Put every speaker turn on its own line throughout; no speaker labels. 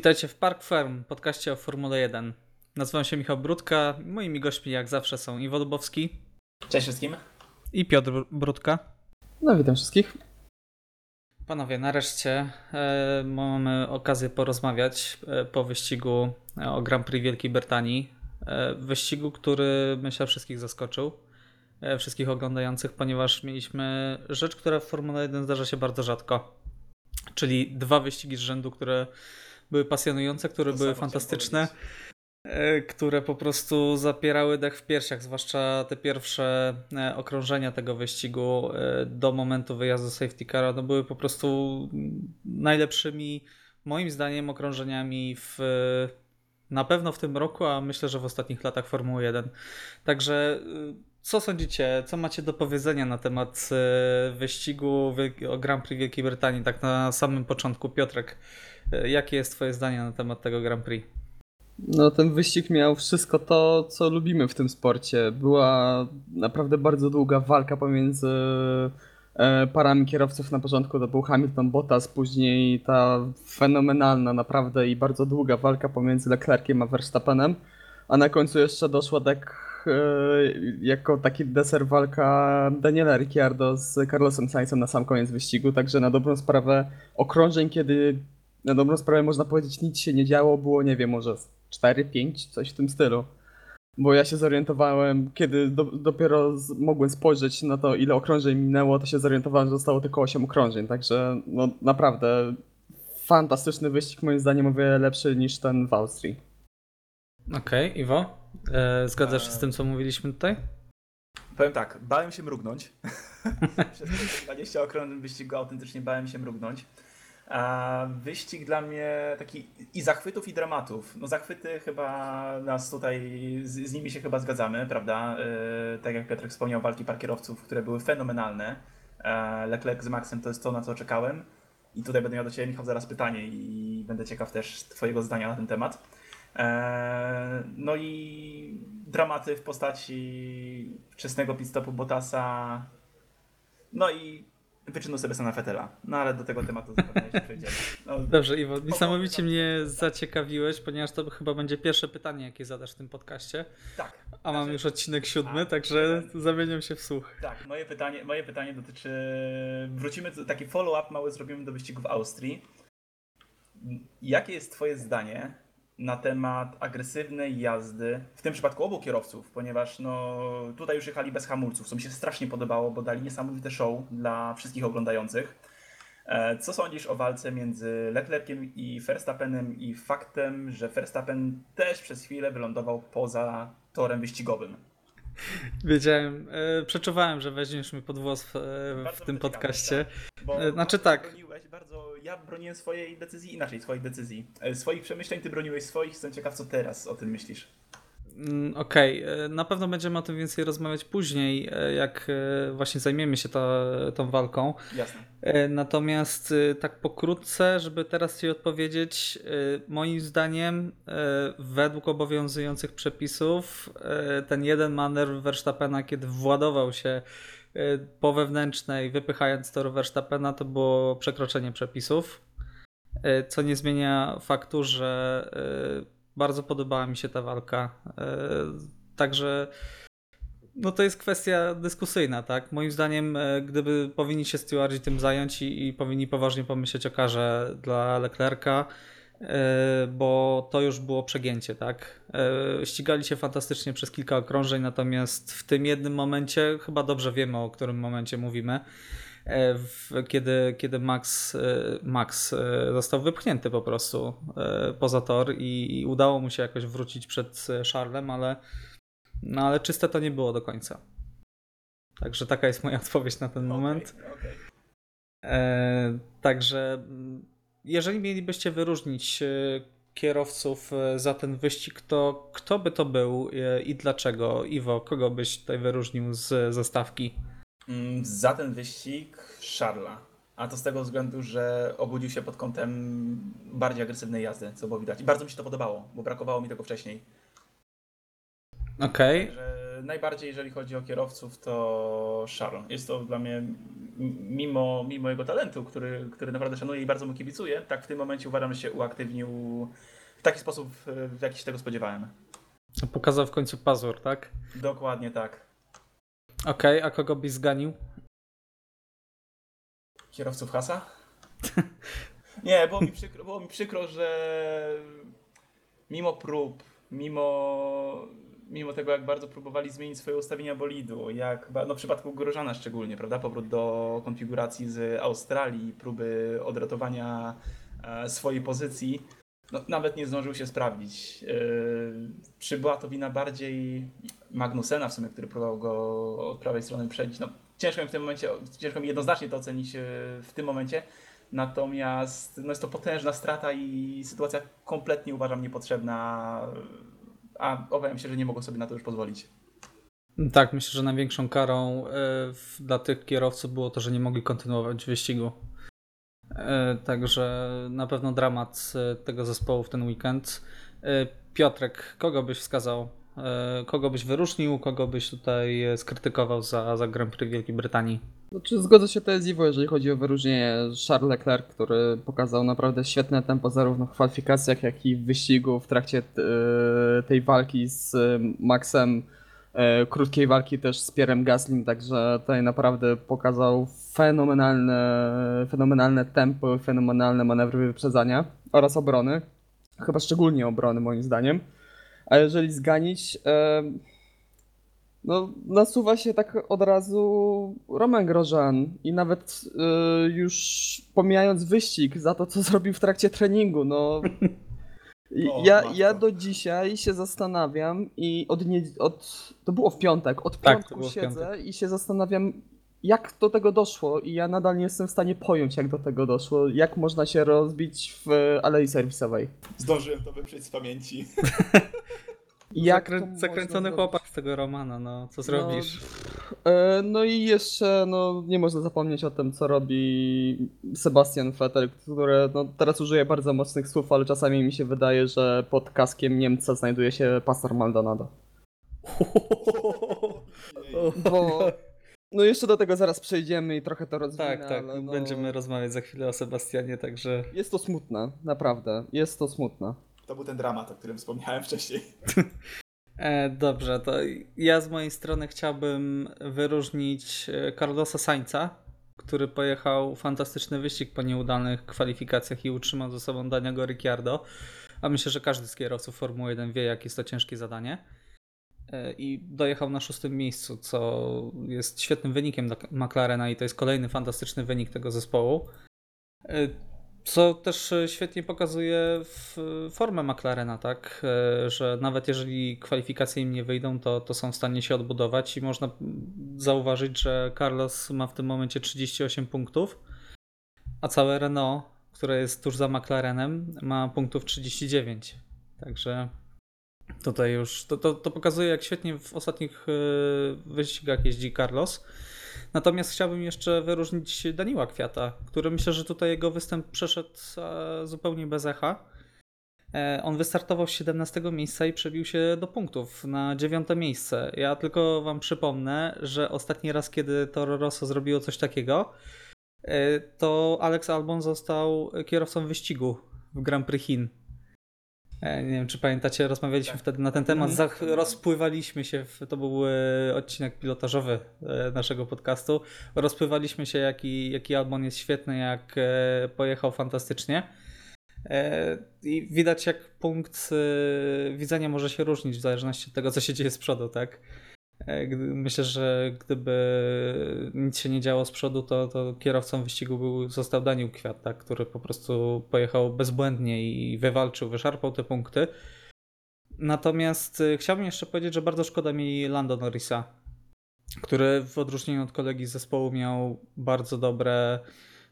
Witajcie w Park Firm, podcaście o Formule 1. Nazywam się Michał Brudka. Moimi gośćmi jak zawsze są Iwo Lubowski.
Cześć wszystkim.
I Piotr Brudka.
No witam wszystkich.
Panowie, nareszcie e, mamy okazję porozmawiać e, po wyścigu e, o Grand Prix Wielkiej Brytanii. E, wyścigu, który myślę wszystkich zaskoczył, e, wszystkich oglądających, ponieważ mieliśmy rzecz, która w Formule 1 zdarza się bardzo rzadko. Czyli dwa wyścigi z rzędu, które były pasjonujące, które
To
były fantastyczne, e, które po prostu zapierały dech w piersiach, zwłaszcza te pierwsze e, okrążenia tego wyścigu e, do momentu wyjazdu safety car, no były po prostu najlepszymi moim zdaniem okrążeniami w na pewno w tym roku, a myślę, że w ostatnich latach Formuły 1. Także co sądzicie, co macie do powiedzenia na temat wyścigu o Grand Prix Wielkiej Brytanii, tak na samym początku? Piotrek, jakie jest twoje zdanie na temat tego Grand Prix?
No ten wyścig miał wszystko to, co lubimy w tym sporcie. Była naprawdę bardzo długa walka pomiędzy e, parami kierowców. Na początku to był Hamilton Bottas, później ta fenomenalna naprawdę i bardzo długa walka pomiędzy Leclerciem a Verstappenem, a na końcu jeszcze doszła tak e, jako taki deser walka Daniela Ricciardo z Carlosem Sainzem na sam koniec wyścigu, także na dobrą sprawę okrążeń, kiedy na dobrą sprawę można powiedzieć nic się nie działo, było nie wiem, może 4-5, coś w tym stylu. Bo ja się zorientowałem, kiedy do, dopiero z, mogłem spojrzeć na to, ile okrążeń minęło, to się zorientowałem, że zostało tylko 8 okrążeń, także no naprawdę fantastyczny wyścig, moim zdaniem o wiele lepszy niż ten w Austrii.
Okej, Iwo, e, zgadzasz się z tym, co mówiliśmy tutaj?
Powiem tak, bałem się mrugnąć. Przez te 20 okrążeń wyścigu autentycznie bałem się mrugnąć. A wyścig dla mnie taki i zachwytów, i dramatów. No zachwyty chyba nas tutaj, z, z nimi się chyba zgadzamy, prawda? Yy, tak jak Piotrek wspomniał, walki parkierowców, które były fenomenalne. E, Leclerc z Maxem to jest to, na co czekałem. I tutaj będę miał do Ciebie, Michał, zaraz pytanie i będę ciekaw też Twojego zdania na ten temat. E, No i dramaty w postaci wczesnego pitstopu Bottasa, no i wyczynu Sebastiana Fetela. No ale do tego tematu zapewne jeszcze przejdziemy. No,
Dobrze, Iwo, niesamowicie mnie zaciekawiłeś, ponieważ to chyba będzie pierwsze pytanie, jakie zadasz w tym podcaście.
tak,
A mam
Znaczy-
już odcinek siódmy,
A,
także zamieniam się w słuch.
tak. Moje pytanie, moje pytanie dotyczy... Wrócimy, taki follow-up mały zrobimy do wyścigu w Austrii. Jakie jest twoje zdanie na temat agresywnej jazdy, w tym przypadku obu kierowców, ponieważ no, tutaj już jechali bez hamulców, co mi się strasznie podobało, bo dali niesamowite show dla wszystkich oglądających. E, Co sądzisz o walce między Leclerciem i Verstappenem i faktem, że Verstappen też przez chwilę wylądował poza torem wyścigowym?
Wiedziałem, e, przeczuwałem, że weźmiesz mnie pod włos w, e, w
Bardzo
tym podcaście.
ciekawi, Bo
E, znaczy tak.
Bardzo, ja broniłem swojej decyzji inaczej, swoich decyzji. E, Swoich przemyśleń ty broniłeś swoich, jestem ciekaw co teraz o tym myślisz.
Mm, Okej, e, na pewno będziemy o tym więcej rozmawiać później, e, jak właśnie zajmiemy się ta, tą walką.
Jasne.
Natomiast tak pokrótce, żeby teraz Ci odpowiedzieć, moim zdaniem według obowiązujących przepisów ten jeden manewr Verstappena, kiedy władował się po wewnętrznej, wypychając tor Verstappena, to było przekroczenie przepisów, E, co nie zmienia faktu, że e, bardzo podobała mi się ta walka. E, Także no to jest kwestia dyskusyjna, tak? Moim zdaniem, e, gdyby powinni się stewardzi tym zająć i, i powinni poważnie pomyśleć o karze dla Leclerca, e, bo to już było przegięcie, tak? E, Ścigali się fantastycznie przez kilka okrążeń, natomiast w tym jednym momencie, chyba dobrze wiemy o którym momencie mówimy, e, kiedy, kiedy Max, e, Max e, został wypchnięty po prostu e, poza tor i, i udało mu się jakoś wrócić przed e, Charlem, ale no ale czyste to nie było do końca. Także taka jest moja odpowiedź na ten moment.
Okej, okej.
E, także mm, jeżeli mielibyście wyróżnić e, kierowców e, za ten wyścig, to kto by to był e, i dlaczego? Iwo, kogo byś tutaj wyróżnił z zestawki?
Mm, Za ten wyścig Szarla. A to z tego względu, że obudził się pod kątem bardziej agresywnej jazdy, co było widać. I bardzo mi się to podobało, bo brakowało mi tego wcześniej.
Okej,
Że najbardziej jeżeli chodzi o kierowców, to Sharon. Jest to dla mnie, mimo, mimo jego talentu, który, który naprawdę szanuję i bardzo mu kibicuję, tak w tym momencie uważam, że się uaktywnił w taki sposób, w jaki się tego spodziewałem.
Pokazał w końcu pazur, tak?
Dokładnie tak.
Okej, a kogo byś zganił?
Kierowców Hasa? Nie, było mi, przykro, było mi przykro, że mimo prób, mimo, mimo tego, jak bardzo próbowali zmienić swoje ustawienia bolidu, jak no w przypadku Grożana szczególnie, prawda, powrót do konfiguracji z Australii, próby odratowania e, swojej pozycji, no, nawet nie zdążył się sprawdzić. Yy, przybyła to wina bardziej Magnusena w sumie, który próbował go od prawej strony przedzić. No, ciężko mi w tym momencie, ciężko mi jednoznacznie to ocenić yy, w tym momencie. Natomiast no jest to potężna strata i sytuacja kompletnie uważam niepotrzebna, a obawiam się, że nie mogą sobie na to już pozwolić.
Tak, myślę, że największą karą e, dla tych kierowców było to, że nie mogli kontynuować wyścigu. E, Także na pewno dramat e, tego zespołu w ten weekend. Piotrek, kogo byś wskazał? Kogo byś wyróżnił? Kogo byś tutaj skrytykował za, za Grand Prix Wielkiej Brytanii?
Znaczy, zgodzę się Iwo, jeżeli chodzi o wyróżnienie Charles Leclerc, który pokazał naprawdę świetne tempo zarówno w kwalifikacjach, jak i w wyścigu w trakcie e, tej walki z e, Maxem, e, krótkiej walki też z Pierrem Gaslim, także tutaj naprawdę pokazał fenomenalne, fenomenalne tempo, fenomenalne manewry wyprzedzania oraz obrony, chyba szczególnie obrony moim zdaniem. A jeżeli zganić, no, nasuwa się tak od razu Romain Grosjean i nawet y, już pomijając wyścig za to, co zrobił w trakcie treningu, no.
O,
ja,
matko.
ja do dzisiaj się zastanawiam i od, nie, od to było w piątek, od
Tak,
piątku siedzę i się zastanawiam, jak do tego doszło i ja nadal nie jestem w stanie pojąć, jak do tego doszło, jak można się rozbić w alei serwisowej.
Zdążyłem to wyprzeć z pamięci.
Jak
Zakrę- zakręcony chłopak z tego Romana, no co zrobisz?
E, No i jeszcze no, nie można zapomnieć o tym, co robi Sebastian Vettel, który no, teraz użyje bardzo mocnych słów, ale czasami mi się wydaje, że pod kaskiem Niemca znajduje się Pastor Maldonado. Bo no jeszcze do tego zaraz przejdziemy i trochę to rozwinę,
Tak, tak,
no,
będziemy rozmawiać za chwilę o Sebastianie, także
Jest to smutne, naprawdę, jest to smutne.
To był ten dramat, o którym wspomniałem wcześniej.
E, dobrze, to ja z mojej strony chciałbym wyróżnić e, Carlosa Sainza, który pojechał fantastyczny wyścig po nieudanych kwalifikacjach i utrzymał ze sobą Daniego Ricciardo. A myślę, że każdy z kierowców Formuły 1 wie, jak jest to ciężkie zadanie. E, I dojechał na szóstym miejscu, co jest świetnym wynikiem dla McLarena i to jest kolejny fantastyczny wynik tego zespołu. E, Co też e, świetnie pokazuje w formę McLarena, tak? E, Że nawet jeżeli kwalifikacje im nie wyjdą, to, to są w stanie się odbudować i można zauważyć, że Carlos ma w tym momencie 38 punktów, a całe Renault, które jest tuż za McLarenem, ma punktów 39. Także tutaj już to, to, to pokazuje, jak świetnie w ostatnich e, wyścigach jeździ Carlos. Natomiast chciałbym jeszcze wyróżnić Daniła Kwiata, który myślę, że tutaj jego występ przeszedł e, zupełnie bez echa. E, On wystartował z 17 miejsca i przebił się do punktów na 9 miejsce. Ja tylko wam przypomnę, że ostatni raz, kiedy Toro Rosso zrobiło coś takiego, e, to Alex Albon został kierowcą wyścigu w Grand Prix Chin. E, Nie wiem, czy pamiętacie, rozmawialiśmy
Tak.
wtedy na ten temat.
Mhm.
Zach- rozpływaliśmy się, w, to był e, odcinek pilotażowy e, naszego podcastu. Rozpływaliśmy się, jaki, jaki Albon jest świetny, jak pojechał fantastycznie. I widać, jak punkt widzenia może się różnić w zależności od tego, co się dzieje z przodu, tak? E, Myślę, że gdyby nic się nie działo z przodu, to, to kierowcą wyścigu był, został Daniel Kwiat, tak? który po prostu pojechał bezbłędnie i wywalczył, wyszarpał te punkty. Natomiast e, chciałbym jeszcze powiedzieć, że bardzo szkoda mi Lando Norrisa, który w odróżnieniu od kolegi z zespołu miał bardzo dobre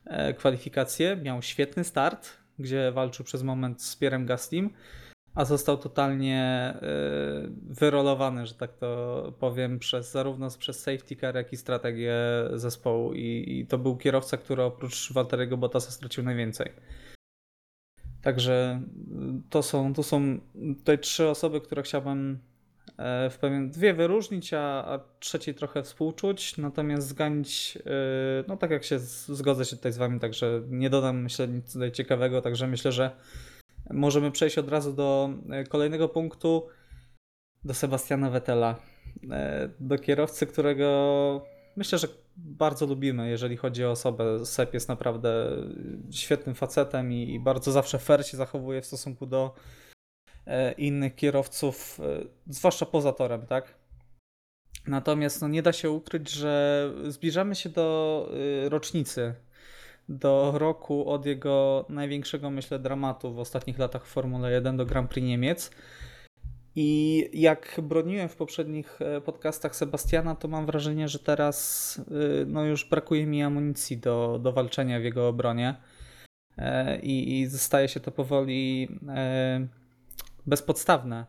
e, kwalifikacje, miał świetny start, gdzie walczył przez moment z Pierrem Gaslim, a został totalnie e, wyrolowany, że tak to powiem, przez zarówno przez safety car, jak i strategię zespołu. I, I to był kierowca, który oprócz Walteriego Bottasa stracił najwięcej. Także y, to są, to są tutaj trzy osoby, które chciałbym e, w pewien, dwie wyróżnić, a, a trzeciej trochę współczuć, natomiast zganić, no tak jak się zgodzę się tutaj z wami, także nie dodam myślę nic tutaj ciekawego, także myślę, że możemy przejść od razu do e, kolejnego punktu, do Sebastiana Vettela, e, do kierowcy, którego myślę, że bardzo lubimy, jeżeli chodzi o osobę. Sep jest naprawdę świetnym facetem i, bardzo zawsze fair się zachowuje w stosunku do e, innych kierowców, zwłaszcza poza torem, tak? Natomiast no, nie da się ukryć, że zbliżamy się do rocznicy, do roku od jego największego, myślę, dramatu w ostatnich latach w Formule 1 do Grand Prix Niemiec. I jak broniłem w poprzednich e, podcastach Sebastiana, to mam wrażenie, że teraz y, no już brakuje mi amunicji do, do walczenia w jego obronie. E, I, I staje się to powoli e, bezpodstawne.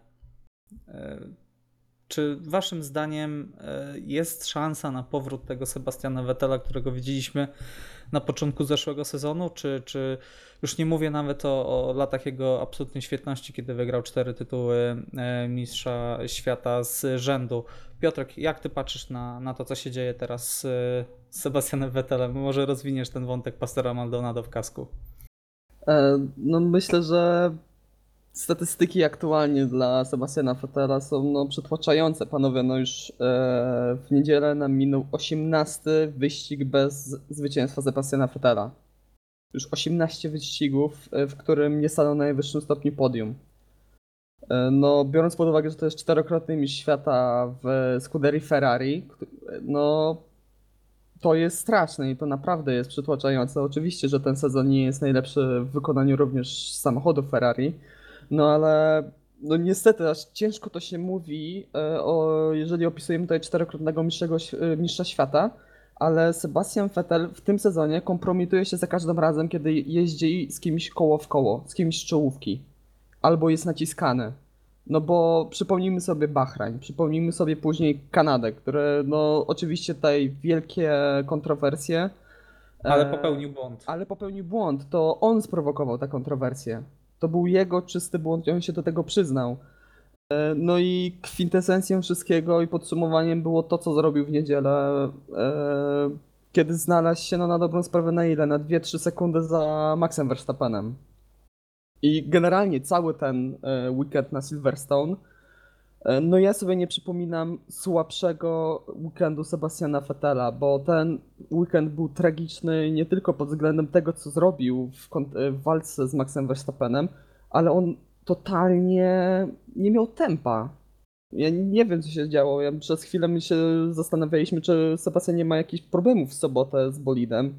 E, Czy waszym zdaniem e, jest szansa na powrót tego Sebastiana Vettela, którego widzieliśmy na początku zeszłego sezonu? Czy, czy już nie mówię nawet o, o latach jego absolutnej świetności, kiedy wygrał cztery tytuły e, mistrza świata z rzędu. Piotrek, jak ty patrzysz na, na to, co się dzieje teraz z, z Sebastianem Vettelem? Może rozwiniesz ten wątek Pastora Maldonado w kasku?
E, No myślę, że statystyki aktualnie dla Sebastiana Vettela są no, przytłaczające. Panowie, no już e, w niedzielę nam minął 18 wyścig bez zwycięstwa Sebastiana Vettela. Już 18 wyścigów, e, w którym nie stanął na najwyższym stopniu podium. E, No, biorąc pod uwagę, że to jest czterokrotny mistrz świata w Scuderii Ferrari, kt- no to jest straszne i to naprawdę jest przytłaczające. Oczywiście, że ten sezon nie jest najlepszy w wykonaniu również samochodów Ferrari, no ale no niestety aż ciężko to się mówi, e, o, jeżeli opisujemy tutaj czterokrotnego e, mistrza świata, ale Sebastian Vettel w tym sezonie kompromituje się za każdym razem, kiedy jeździ z kimś koło w koło, z kimś z czołówki, albo jest naciskany. No bo przypomnijmy sobie Bahrain, przypomnijmy sobie później Kanadę, które no oczywiście tutaj wielkie kontrowersje.
Ale
e,
popełnił błąd.
Ale popełnił błąd, to on sprowokował tę kontrowersję. To był jego czysty błąd on się do tego przyznał. E, No i kwintesencją wszystkiego i podsumowaniem było to, co zrobił w niedzielę, e, kiedy znalazł się no, na dobrą sprawę na ile? Na 2-3 sekundy za Maxem Verstappenem. I generalnie cały ten e, weekend na Silverstone, no ja sobie nie przypominam słabszego weekendu Sebastiana Vettela, bo ten weekend był tragiczny nie tylko pod względem tego, co zrobił w, e, w walce z Maxem Verstappenem, ale on totalnie nie miał tempa. Ja nie wiem, co się działo. Ja przez chwilę my się zastanawialiśmy, czy Sebastian nie ma jakichś problemów w sobotę z bolidem,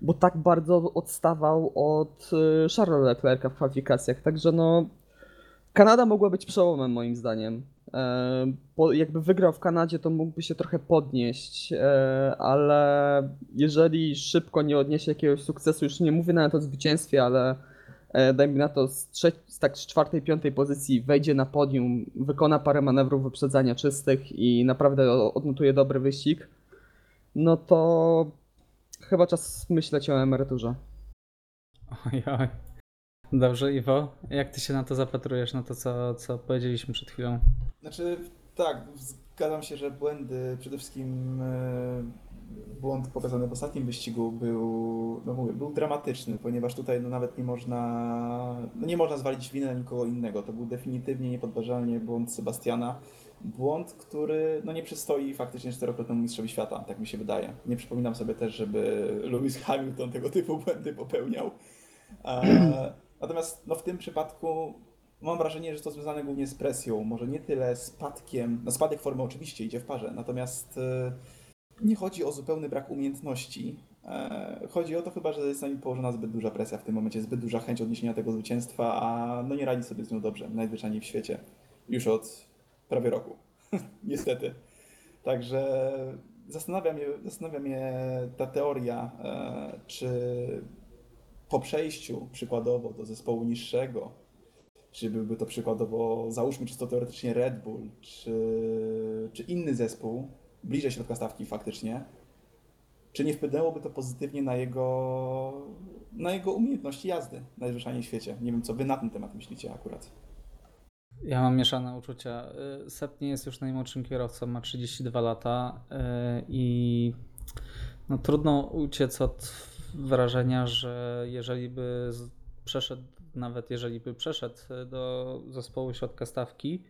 bo tak bardzo odstawał od y, Charlesa Leclerca w kwalifikacjach. Także no, Kanada mogła być przełomem moim zdaniem. E, jakby wygrał w Kanadzie, to mógłby się trochę podnieść, e, ale jeżeli szybko nie odniesie jakiegoś sukcesu, już nie mówię nawet o zwycięstwie, ale e, dajmy na to z, trze- z tak z czwartej, piątej pozycji wejdzie na podium, wykona parę manewrów wyprzedzania czystych i naprawdę odnotuje dobry wyścig, no to chyba czas myśleć o emeryturze.
Oj. Dobrze, Iwo, jak ty się na to zapatrujesz, na to, co, co powiedzieliśmy przed chwilą?
Znaczy, tak, zgadzam się, że błędy, przede wszystkim e, błąd pokazany w ostatnim wyścigu był, no mówię, był dramatyczny, ponieważ tutaj no nawet nie można, no nie można zwalić winy na nikogo innego. To był definitywnie niepodważalnie błąd Sebastiana. Błąd, który no nie przystoi faktycznie czterokrotnemu mistrzowi świata, tak mi się wydaje. Nie przypominam sobie też, żeby Lewis Hamilton tego typu błędy popełniał. E, natomiast no w tym przypadku mam wrażenie, że to związane głównie z presją, może nie tyle spadkiem, no spadek formy oczywiście idzie w parze, natomiast e, nie chodzi o zupełny brak umiejętności. E, Chodzi o to chyba, że jest na nim położona zbyt duża presja w tym momencie, zbyt duża chęć odniesienia tego zwycięstwa, a no nie radzi sobie z nią dobrze, najzwyczajniej w świecie, już od prawie roku, niestety. Także zastanawia mnie, zastanawia mnie ta teoria, e, czy po przejściu przykładowo do zespołu niższego, czy byłby to przykładowo, załóżmy czysto teoretycznie Red Bull, czy, czy inny zespół, bliżej środka stawki faktycznie, czy nie wpłynęłoby to pozytywnie na jego, na jego umiejętności jazdy najzwyczajniej w świecie? Nie wiem, co wy na ten temat myślicie akurat.
Ja mam mieszane uczucia. Y, Sep nie jest już najmłodszym kierowcą, ma 32 lata y, i no, trudno uciec od wrażenia, że jeżeli by przeszedł, nawet jeżeli by przeszedł do zespołu środka stawki,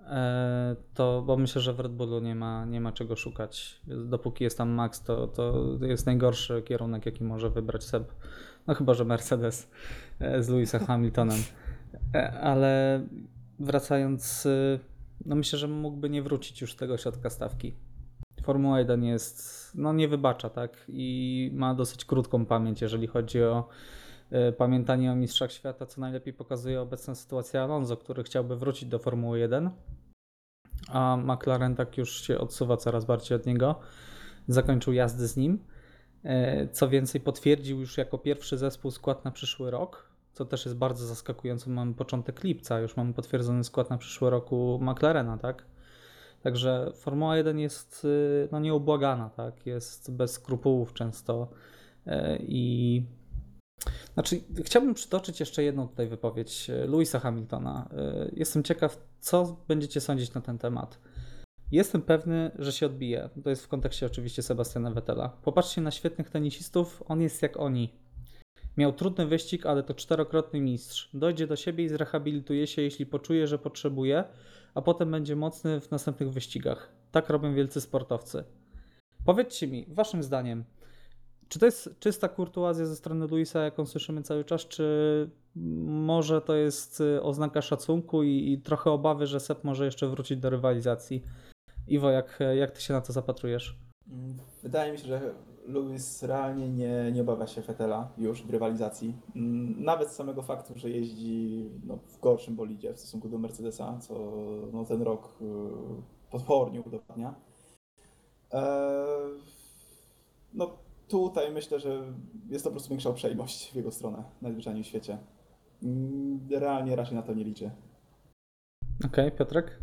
e, to bo myślę, że w Red Bullu nie ma, nie ma czego szukać. Dopóki jest tam Max, to, to jest najgorszy kierunek, jaki może wybrać Seb. No chyba, że Mercedes e, z Lewisem Hamiltonem. E, Ale wracając, no myślę, że mógłby nie wrócić już z tego środka stawki. Formuła 1 jest, no nie wybacza, tak? I ma dosyć krótką pamięć, jeżeli chodzi o y, pamiętanie o mistrzach świata, co najlepiej pokazuje obecna sytuacja Alonso, który chciałby wrócić do Formuły 1, a McLaren tak już się odsuwa coraz bardziej od niego. Zakończył jazdy z nim. E, Co więcej, potwierdził już jako pierwszy zespół skład na przyszły rok, co też jest bardzo zaskakujące. Mamy początek lipca, już mamy potwierdzony skład na przyszły roku McLarena, tak? Także Formuła 1 jest y, no, nieubłagana, tak? Jest bez skrupułów często e, i znaczy, chciałbym przytoczyć jeszcze jedną tutaj wypowiedź e, Louisa Hamiltona. E, Jestem ciekaw, co będziecie sądzić na ten temat. Jestem pewny, że się odbije. To jest w kontekście oczywiście Sebastiana Vettela. Popatrzcie na świetnych tenisistów, on jest jak oni. Miał trudny wyścig, ale to czterokrotny mistrz. Dojdzie do siebie i zrehabilituje się, jeśli poczuje, że potrzebuje, a potem będzie mocny w następnych wyścigach. Tak robią wielcy sportowcy. Powiedzcie mi, waszym zdaniem, czy to jest czysta kurtuazja ze strony Luisa, jaką słyszymy cały czas, czy może to jest y, oznaka szacunku i, i trochę obawy, że Sep może jeszcze wrócić do rywalizacji? Iwo, jak, jak ty się na to zapatrujesz?
Mm, Wydaje mi się, że Lewis realnie nie, nie obawia się Fetela już w rywalizacji. Mm, Nawet z samego faktu, że jeździ no, w gorszym bolidzie w stosunku do Mercedesa, co no, ten rok y, potwornie udowadnia. Eee, No tutaj myślę, że jest to po prostu większa uprzejmość w jego stronę, najzwyczajniej w świecie. Mm, Realnie raczej na to nie liczy.
Okej, Piotrek?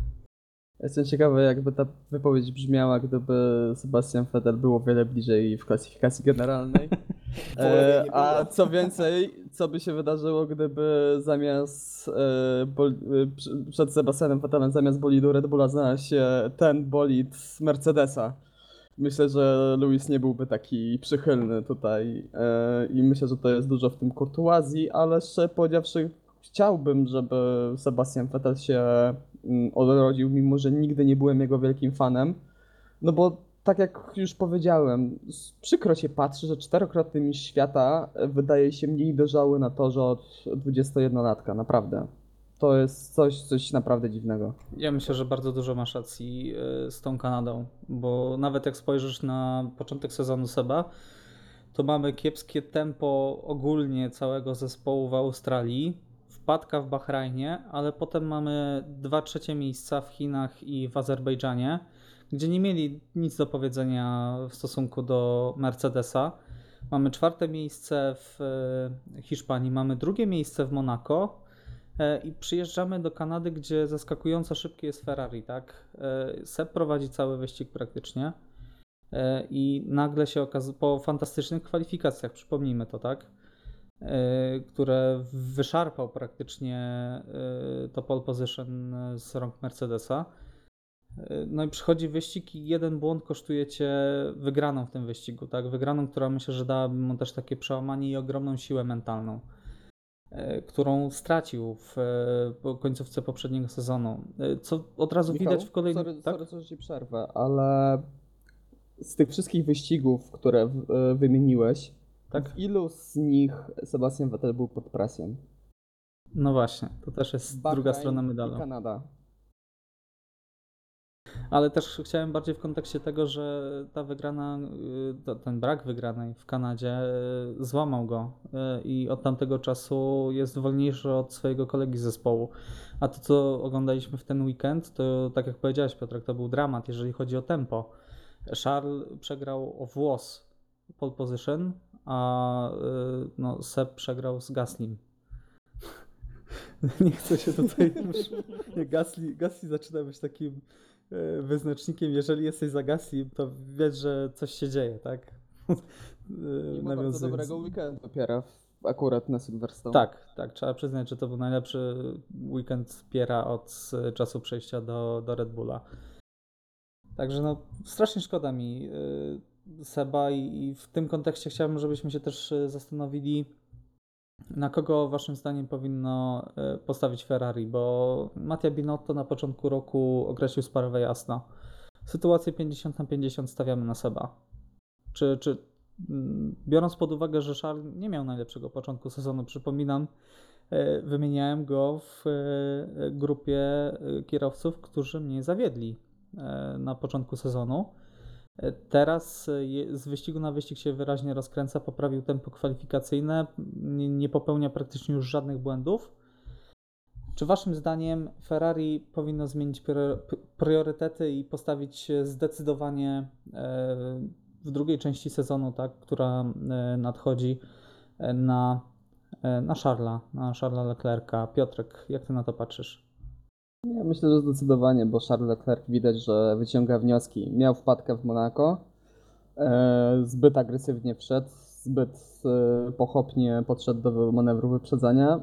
Jestem ciekawy, jakby ta wypowiedź brzmiała, gdyby Sebastian Vettel był o wiele bliżej w klasyfikacji generalnej. E, a
było.
co więcej, co by się wydarzyło, gdyby zamiast e, bol, e, przed Sebastianem Vettelem zamiast bolidu Red Bulla znalazł się ten bolid z Mercedesa. Myślę, że Lewis nie byłby taki przychylny tutaj e, i myślę, że to jest dużo w tym kurtuazji, ale szczerze powiedziawszy chciałbym, żeby Sebastian Vettel się odrodził, mimo że nigdy nie byłem jego wielkim fanem. No bo tak jak już powiedziałem, przykro się patrzy, że czterokrotny mistrz świata e, wydaje się mniej dojrzały na torze od 21-latka, naprawdę. To jest coś, coś naprawdę dziwnego.
Ja myślę, że bardzo dużo masz racji y, z tą Kanadą, bo nawet jak spojrzysz na początek sezonu Seba, to mamy kiepskie tempo ogólnie całego zespołu w Australii, wpadka w Bahrajnie, ale potem mamy dwa trzecie miejsca w Chinach i w Azerbejdżanie, gdzie nie mieli nic do powiedzenia w stosunku do Mercedesa. Mamy czwarte miejsce w y, Hiszpanii, mamy drugie miejsce w Monako, E, I przyjeżdżamy do Kanady, gdzie zaskakująco szybkie jest Ferrari, tak? E, Seb prowadzi cały wyścig praktycznie E, i nagle się okazuje, po fantastycznych kwalifikacjach, przypomnijmy to, tak? E, Które wyszarpał praktycznie e, to pole position z rąk Mercedesa. E, No i przychodzi wyścig i jeden błąd kosztuje cię wygraną w tym wyścigu, tak? Wygraną, która myślę, że dałaby mu też takie przełamanie i ogromną siłę mentalną którą stracił w końcówce poprzedniego sezonu. Co od razu
Michał,
widać w kolejnym.
Sorry,
tak?
sorry, że ci przerwę, ale z tych wszystkich wyścigów, które wymieniłeś,
Tak?
w ilu z nich Sebastian Vettel był pod presją?
No właśnie, to też jest druga
Bahrain
strona
i
medalu.
Kanada.
Ale też chciałem bardziej w kontekście tego, że ta wygrana, y, ten brak wygranej w Kanadzie y, złamał go y, i od tamtego czasu jest wolniejszy od swojego kolegi z zespołu. A to, co oglądaliśmy w ten weekend, to tak jak powiedziałeś, Piotrek, to był dramat, jeżeli chodzi o tempo. Charles przegrał o włos pole position, a y, no, Seb przegrał z Gaslim. Nie chcę się tutaj już... Nie, Gasly, Gasly zaczyna być takim e, wyznacznikiem. Jeżeli jesteś za Gasly, to wiesz, że coś się dzieje, tak? E,
Mimo bardzo
nawiązując-
dobrego weekendu dopiero. akurat na Silverstone.
Tak, tak, trzeba przyznać, że to był najlepszy weekend Piera od czasu przejścia do, do Red Bulla. Także no, strasznie szkoda mi y, Seba i, w tym kontekście chciałbym, żebyśmy się też y, zastanowili, na kogo waszym zdaniem powinno y, postawić Ferrari, bo Mattia Binotto na początku roku określił sprawę jasno. Sytuację 50 na 50 stawiamy na Seba. Czy, czy mm, biorąc pod uwagę, że Charles nie miał najlepszego początku sezonu, przypominam, y, wymieniałem go w grupie kierowców, którzy mnie zawiedli e, na początku sezonu. Teraz z wyścigu na wyścig się wyraźnie rozkręca, poprawił tempo kwalifikacyjne, nie, popełnia praktycznie już żadnych błędów. Czy waszym zdaniem Ferrari powinno zmienić priorytety i postawić zdecydowanie e, w drugiej części sezonu, tak, która e, nadchodzi e, na, na Charlesa, na Charlesa Leclerca? Piotrek, jak ty na to patrzysz?
Ja myślę, że zdecydowanie, bo Charles Leclerc widać, że wyciąga wnioski. Miał wpadkę w Monako, e, zbyt agresywnie wszedł, zbyt e, pochopnie podszedł do manewru wyprzedzania.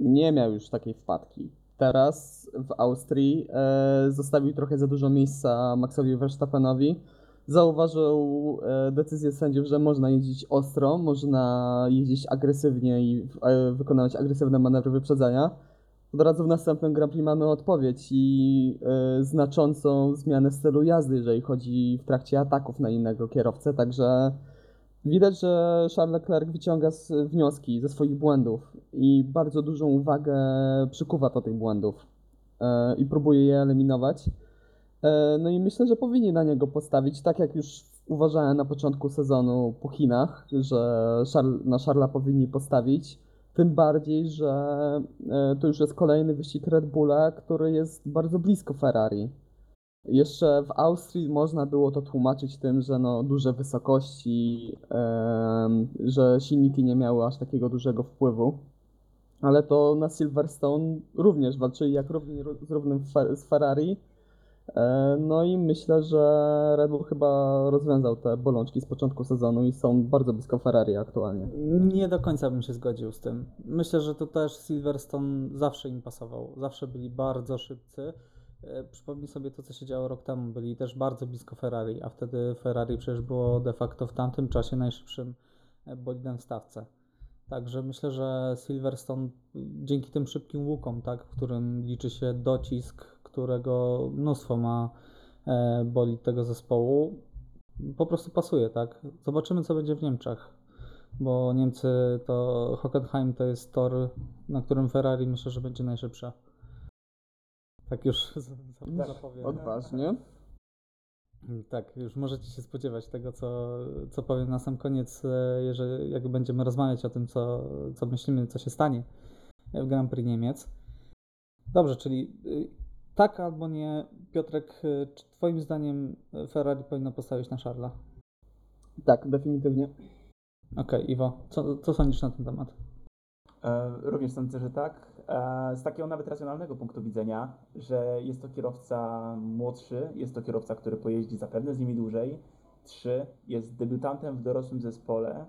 Nie miał już takiej wpadki. Teraz w Austrii e, zostawił trochę za dużo miejsca Maxowi Verstappenowi. Zauważył decyzję sędziów, że można jeździć ostro, można jeździć agresywnie i wykonywać agresywne manewry wyprzedzania. Od razu w następnym Grand mamy odpowiedź i e, znaczącą zmianę stylu jazdy, jeżeli chodzi w trakcie ataków na innego kierowcę, także widać, że Charles Leclerc wyciąga z, wnioski ze swoich błędów i bardzo dużą uwagę przykuwa do tych błędów e, i próbuje je eliminować. E, no i myślę, że powinni na niego postawić, tak jak już uważałem na początku sezonu po Chinach, że na Charlesa powinni postawić. Tym bardziej, że e, to już jest kolejny wyścig Red Bulla, który jest bardzo blisko Ferrari. Jeszcze w Austrii można było to tłumaczyć tym, że no, duże wysokości, em, że silniki nie miały aż takiego dużego wpływu. Ale to na Silverstone również walczyli jak równi ró- z równym z Ferrari. E, No i myślę, że Red Bull chyba rozwiązał te bolączki z początku sezonu i są bardzo blisko Ferrari aktualnie.
Nie do końca bym się zgodził z tym. Myślę, że to też Silverstone zawsze im pasował. Zawsze byli bardzo szybcy. E, Przypomnij sobie to, co się działo rok temu. Byli też bardzo blisko Ferrari, a wtedy Ferrari przecież było de facto w tamtym czasie najszybszym e, bolidem w stawce. Także myślę, że Silverstone dzięki tym szybkim łukom, tak, w którym liczy się docisk, którego mnóstwo ma e, bolid tego zespołu, po prostu pasuje, tak. Zobaczymy, co będzie w Niemczech bo Niemcy to Hockenheim to jest tor, na którym Ferrari myślę, że będzie najszybsza. Tak już zapowiem.
Odważnie.
Tak, już możecie się spodziewać tego, co, co powiem na sam koniec, e, jeżeli jak będziemy rozmawiać o tym, co, co myślimy, co się stanie w Grand Prix Niemiec. Dobrze, czyli y, tak albo nie, Piotrek, y, czy Twoim zdaniem Ferrari powinno postawić na Charlesa?
Tak, definitywnie.
Okej, Iwo, co, co sądzisz na ten temat?
E, Również sądzę, że tak. E, Z takiego nawet racjonalnego punktu widzenia, że jest to kierowca młodszy, jest to kierowca, który pojeździ zapewne z nimi dłużej. Trzy, jest debiutantem w dorosłym zespole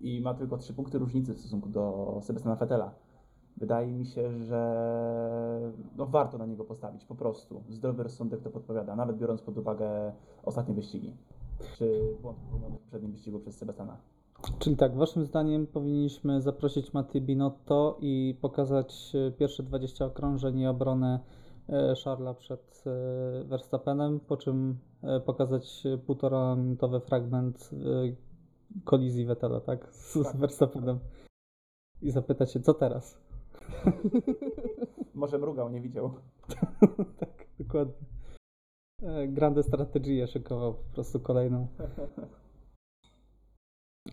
i ma tylko trzy punkty różnicy w stosunku do Sebastiana Vettela. Wydaje mi się, że no warto na niego postawić, po prostu. Zdrowy rozsądek to podpowiada, nawet biorąc pod uwagę ostatnie wyścigi. Czy błąd popełniony w poprzednim wyścigu przez Sebastiana.
Czyli tak, waszym zdaniem powinniśmy zaprosić Matti Binotto i pokazać e, pierwsze 20 okrążeń i obronę e, Charlesa przed e, Verstappenem, po czym pokazać e, półtora minutowy fragment kolizji Vettela, tak, z, z
Tak.
Verstappenem i zapytać się, co teraz?
Może mrugał, nie widział.
tak, dokładnie. E, Grande strategię szykował po prostu kolejną.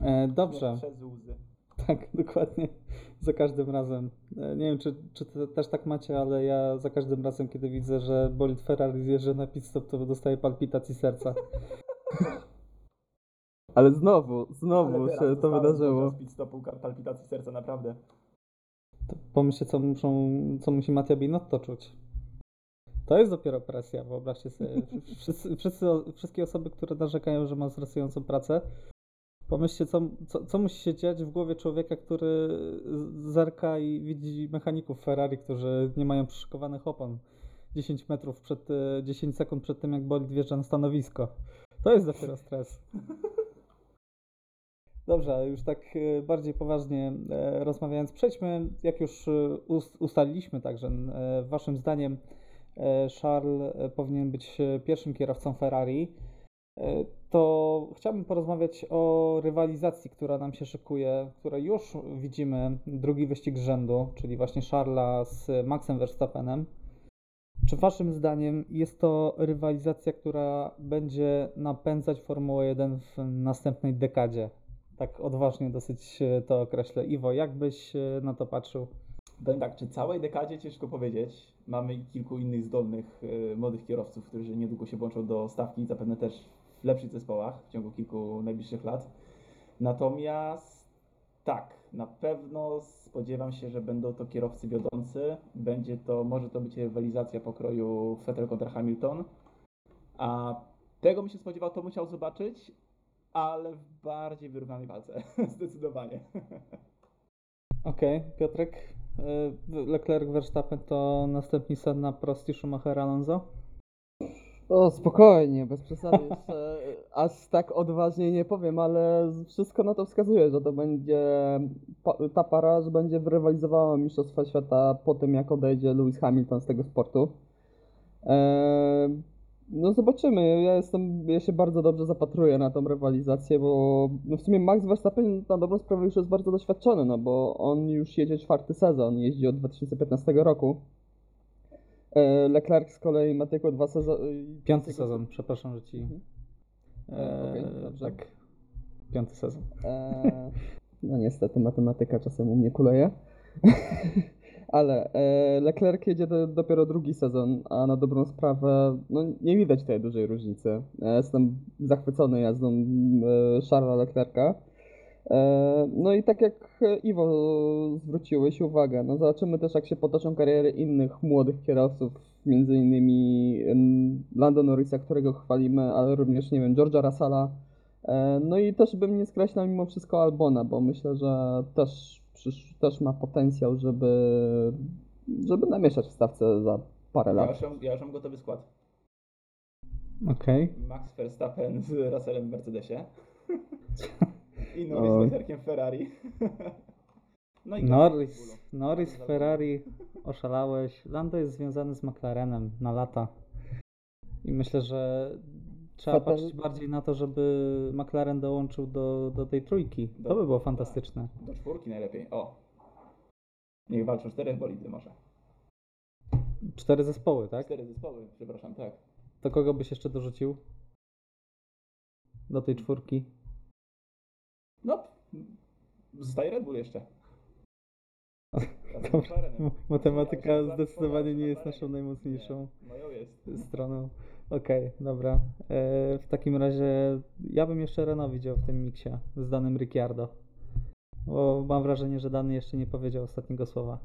E, dobrze.
Przez łzy.
Tak, dokładnie. Za każdym razem. E, Nie wiem, czy, czy to też tak macie, ale ja za każdym razem, kiedy widzę, że bolid Ferrari zjeżdża na pit stop, to dostaję palpitacji serca.
Ale znowu, znowu
Ale
się to wydarzyło.
podczas pit stopu palpitacji serca, naprawdę.
To pomyślcie, co, muszą, co musi Mattia Binotto czuć. To jest dopiero presja, wyobraźcie sobie. Wszyscy, wszyscy, wszystkie osoby, które narzekają, że ma stresującą pracę, Pomyślcie, co, co, co musi się dziać w głowie człowieka, który zerka i widzi mechaników Ferrari, którzy nie mają przyszykowanych opon 10 metrów przed, e, 10 sekund przed tym, jak bolid wjeżdża na stanowisko. To jest dopiero stres. Dobrze, już tak e, bardziej poważnie e, rozmawiając, przejdźmy, jak już e, ust- ustaliliśmy także, waszym zdaniem Charles powinien być pierwszym kierowcą Ferrari. To chciałbym porozmawiać o rywalizacji, która nam się szykuje, której już widzimy drugi wyścig z rzędu, czyli właśnie Charlesa z Maxem Verstappenem. Czy waszym zdaniem jest to rywalizacja, która będzie napędzać Formułę 1 w następnej dekadzie? Tak odważnie dosyć e, to określę. Iwo, jak byś e, na to patrzył?
Powiem tak, czy całej dekadzie ciężko powiedzieć. Mamy kilku innych zdolnych y, młodych kierowców, którzy niedługo się włączą do stawki, zapewne też w lepszych zespołach w ciągu kilku najbliższych lat. Natomiast tak, na pewno spodziewam się, że będą to kierowcy wiodący. Będzie to, może to być rywalizacja pokroju Vettel kontra Hamilton. A tego bym się spodziewał, to musiał zobaczyć, ale w bardziej wyrównanej walce. Zdecydowanie.
Okej, Piotrek. e, Leclerc, Verstappen to następni Senna, Prost i Schumacher, Alonso?
O, spokojnie, bez przesady jeszcze aż tak odważnie nie powiem, ale wszystko na to wskazuje, że to będzie ta para, że będzie rywalizowała Mistrzostwa Świata po tym, jak odejdzie Lewis Hamilton z tego sportu. Eee, no zobaczymy, ja jestem, ja się bardzo dobrze zapatruję na tą rywalizację, bo no w sumie Max Verstappen na dobrą sprawę już jest bardzo doświadczony, no bo on już jedzie czwarty sezon, jeździ od 2015 roku. E, Leclerc z kolei ma tylko dwa sezony.
Piąty sezon, przepraszam, że ci.
Mhm.
E,
Okej, dobrze.
tak. Piąty sezon.
E, no niestety matematyka czasem u mnie kuleje. Ale e, Leclerc jedzie do, dopiero drugi sezon, a na dobrą sprawę no, nie widać tutaj dużej różnicy. Ja jestem zachwycony jazdą e, Charlesa Leclerca. E, no i tak jak Iwo zwróciłeś uwagę, no zobaczymy też jak się potoczą kariery innych młodych kierowców, między innymi Lando Norrisa, którego chwalimy, ale również, nie wiem, George'a Russella. E, No i też bym nie skreślał mimo wszystko Albona, bo myślę, że też, przysz, też ma potencjał, żeby, żeby namieszać w stawce za parę
Ja
lat.
już, mam, ja już mam gotowy skład.
Okej.
Max Verstappen z Russellem w Mercedesie. I. Norris z Leclerciem w Ferrari. No
Norris. Norris, Ferrari, oszalałeś. Lando jest związany z McLarenem na lata. I myślę, że trzeba
Vettel-
patrzeć bardziej na to, żeby McLaren dołączył do, do tej trójki. To by było fantastyczne.
Do czwórki najlepiej. O. Niech walczą czterech bolidy może.
Cztery zespoły, tak?
Cztery zespoły, przepraszam, tak.
To kogo byś jeszcze dorzucił? Do tej czwórki?
No, zostaje Red Bull jeszcze.
Matematyka zdecydowanie nie jest naszą najmocniejszą stroną. Okej, dobra. E, w takim razie ja bym jeszcze Renault widział w tym miksie z danym Ricciardo. Bo mam wrażenie, że dany jeszcze nie powiedział ostatniego słowa.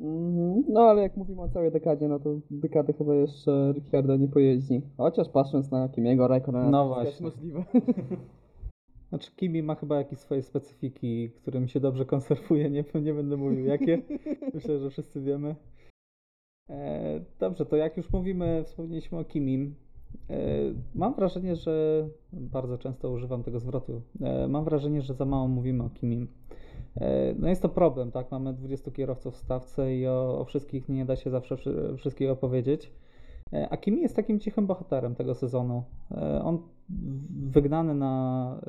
Mhm. No ale jak mówimy o całej dekadzie, no to dekadę chyba jeszcze Ricciardo nie pojeździ. Chociaż patrząc na Kimiego Raikkonena,
No
to jest
właśnie.
możliwe.
Znaczy Kimi ma chyba jakieś swoje specyfiki, którym się dobrze konserwuje, nie, nie będę mówił jakie. Myślę, że wszyscy wiemy. E, dobrze, to jak już mówimy, wspomnieliśmy o Kimim. E, mam wrażenie, że bardzo często używam tego zwrotu. E, mam wrażenie, że za mało mówimy o Kimim. No jest to problem, tak? Mamy 20 kierowców w stawce i o, o wszystkich nie da się zawsze wszy- wszystkiego powiedzieć. A Kimi jest takim cichym bohaterem tego sezonu. On wygnany na,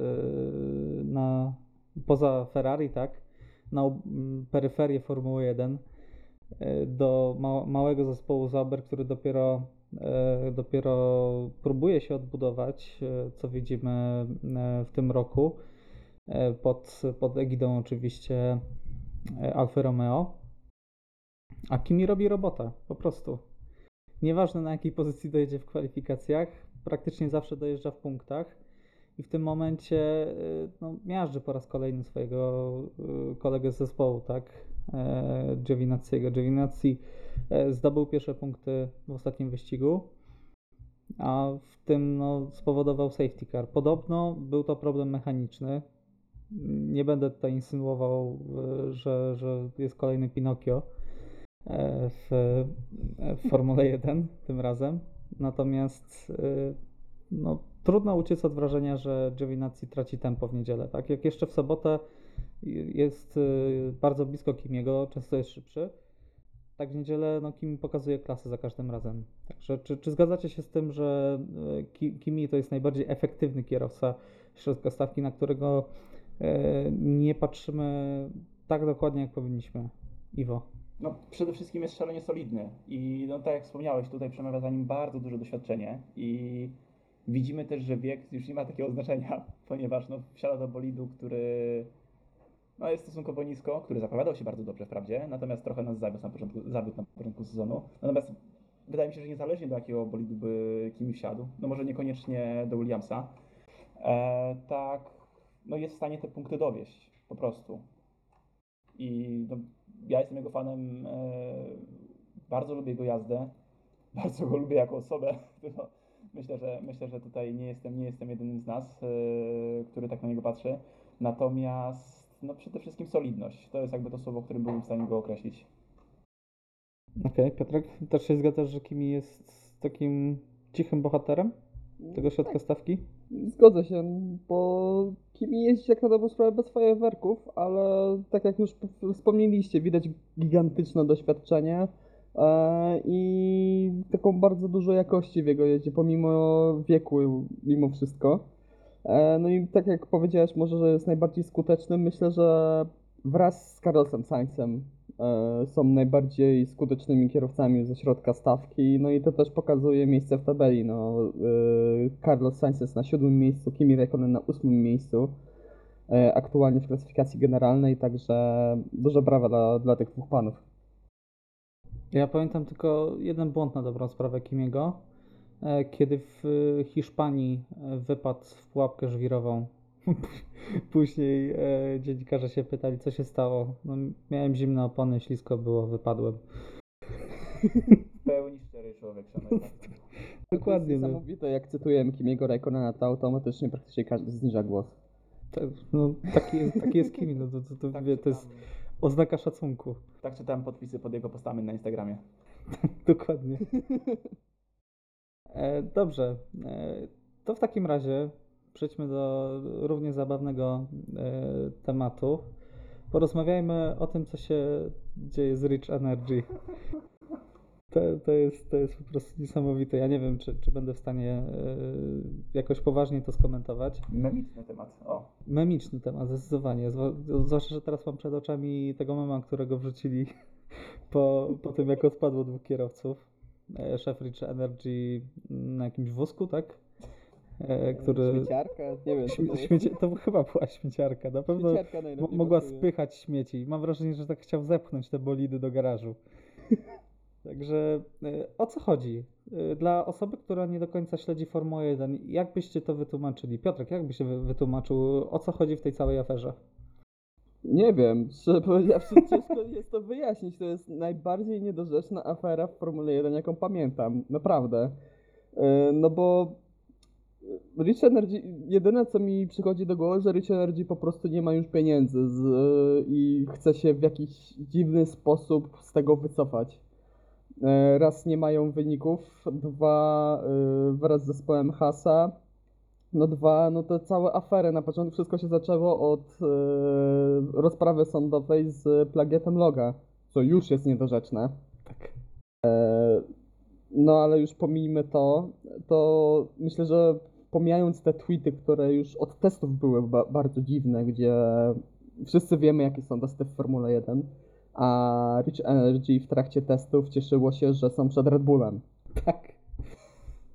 na poza Ferrari, tak? Na mm, peryferię Formuły 1 e, do ma, małego zespołu Sauber, który dopiero, e, dopiero próbuje się odbudować, e, co widzimy e, w tym roku, e, pod, pod egidą oczywiście e, Alfa Romeo. A Kimi robi robotę, po prostu. Nieważne na jakiej pozycji dojedzie w kwalifikacjach, praktycznie zawsze dojeżdża w punktach i w tym momencie no, miażdży po raz kolejny swojego kolegę z zespołu, tak? E, Giovinazziego. Giovinazzi e, zdobył pierwsze punkty w ostatnim wyścigu. a w tym no, spowodował safety car. Podobno był to problem mechaniczny. Nie będę tutaj insynuował, y, że, że jest kolejny Pinokio e, w, e, w Formule 1 tym razem. Natomiast no, trudno uciec od wrażenia, że Giovinazzi traci tempo w niedzielę. Tak? Jak jeszcze w sobotę jest y, bardzo blisko Kimiego, często jest szybszy, tak w niedzielę no, Kimi pokazuje klasę za każdym razem. Także czy, czy zgadzacie się z tym, że y, Ki- Kimi to jest najbardziej efektywny kierowca środka stawki, na którego y, nie patrzymy tak dokładnie, jak powinniśmy? Iwo.
No, przede wszystkim jest szalenie solidny i no, tak jak wspomniałeś, tutaj przemawia za nim bardzo duże doświadczenie i widzimy też, że wiek już nie ma takiego znaczenia, ponieważ no, wsiada do bolidu, który no, jest stosunkowo nisko, który zapowiadał się bardzo dobrze wprawdzie, natomiast trochę nas zawiódł na początku, zawiódł na początku sezonu. Natomiast wydaje mi się, że niezależnie do jakiego bolidu by Kimi wsiadł, no może niekoniecznie do Williamsa, e, tak no, jest w stanie te punkty dowieść po prostu. I no, ja jestem jego fanem, e, bardzo lubię jego jazdę, bardzo go lubię jako osobę. Myślę, że, myślę, że tutaj nie jestem, nie jestem jedynym z nas, e, który tak na niego patrzy. Natomiast no, przede wszystkim solidność. To jest jakby to słowo, którym byłem w stanie go określić.
Okej, Piotrek, też się zgadzasz, że Kimi jest takim cichym bohaterem tego środka stawki?
Zgodzę się, bo Kimi jeździ jak na dobrą sprawę bez fajerwerków, ale tak jak już wspomnieliście, widać gigantyczne doświadczenie e, i taką bardzo dużo jakości w jego jeździe, pomimo wieku, mimo wszystko. E, no i tak jak powiedziałeś, może, że jest najbardziej skutecznym, myślę, że wraz z Carlosem Sainzem e, są najbardziej skutecznymi kierowcami ze środka stawki, no i to też pokazuje miejsce w tabeli. No, e, Carlos Sainz jest na siódmym miejscu, Kimi Räikkönen na ósmym miejscu aktualnie w klasyfikacji generalnej, także duże brawa dla, dla tych dwóch panów.
Ja pamiętam tylko jeden błąd na dobrą sprawę Kimiego, kiedy w e, Hiszpanii e, wypadł w pułapkę żwirową. Później e, dziennikarze się pytali, co się stało. No, miałem zimne opony, ślisko było, wypadłem.
W pełni szczery człowiek, szanowni państwo.
Dokładnie.
To jest
No,
niesamowite, jak cytujemy Kimiego Räikkönena, to automatycznie praktycznie każdy zniża głos.
no, taki, jest, taki jest Kimi, no, to, to, to,
Tak
wie, to jest oznaka szacunku.
Tak czytałem podpisy pod jego postami na Instagramie.
Dokładnie. E, dobrze. E, to w takim razie przejdźmy do równie zabawnego e, tematu. Porozmawiajmy o tym, co się dzieje z Rich Energy. To, to, jest, to jest po prostu niesamowite. Ja nie wiem, czy, czy będę w stanie jakoś poważnie to skomentować.
Memiczny temat. O,
Memiczny temat, zdecydowanie. Zwłaszcza, że teraz mam przed oczami tego mema, którego wrzucili po, po tym, jak odpadło dwóch kierowców. E, Szef Rich Energy na jakimś wózku, tak? E, Który.
Śmieciarka? Nie wiem,
Śmie-
jest.
śmiecie, to chyba była śmieciarka. Na pewno
Śmieciarka
mogła
pasuje.
spychać śmieci. Mam wrażenie, że tak chciał zepchnąć te bolidy do garażu. Także e, o co chodzi? E, Dla osoby, która nie do końca śledzi Formułę 1, jak byście to wytłumaczyli? Piotrek, jak byś wytłumaczył, o co chodzi w tej całej aferze?
Nie wiem, szczerze powiedziawszy, ciężko jest to wyjaśnić. To jest najbardziej niedorzeczna afera w Formule 1, jaką pamiętam. Naprawdę. E, No bo Rich Energy, jedyne co mi przychodzi do głowy, że Rich Energy po prostu nie ma już pieniędzy z, i chce się w jakiś dziwny sposób z tego wycofać. E, Raz nie mają wyników, dwa e, wraz z zespołem Hasa, no dwa, no to całe afery. Na początku wszystko się zaczęło od e, rozprawy sądowej z plagiatem loga, co już jest niedorzeczne.
Tak.
No ale już pomijmy to, to myślę, że pomijając te tweety, które już od testów były ba- bardzo dziwne, gdzie wszyscy wiemy jakie są testy w Formule 1, a Rich Energy w trakcie testów cieszyło się, że są przed Red Bullem.
Tak.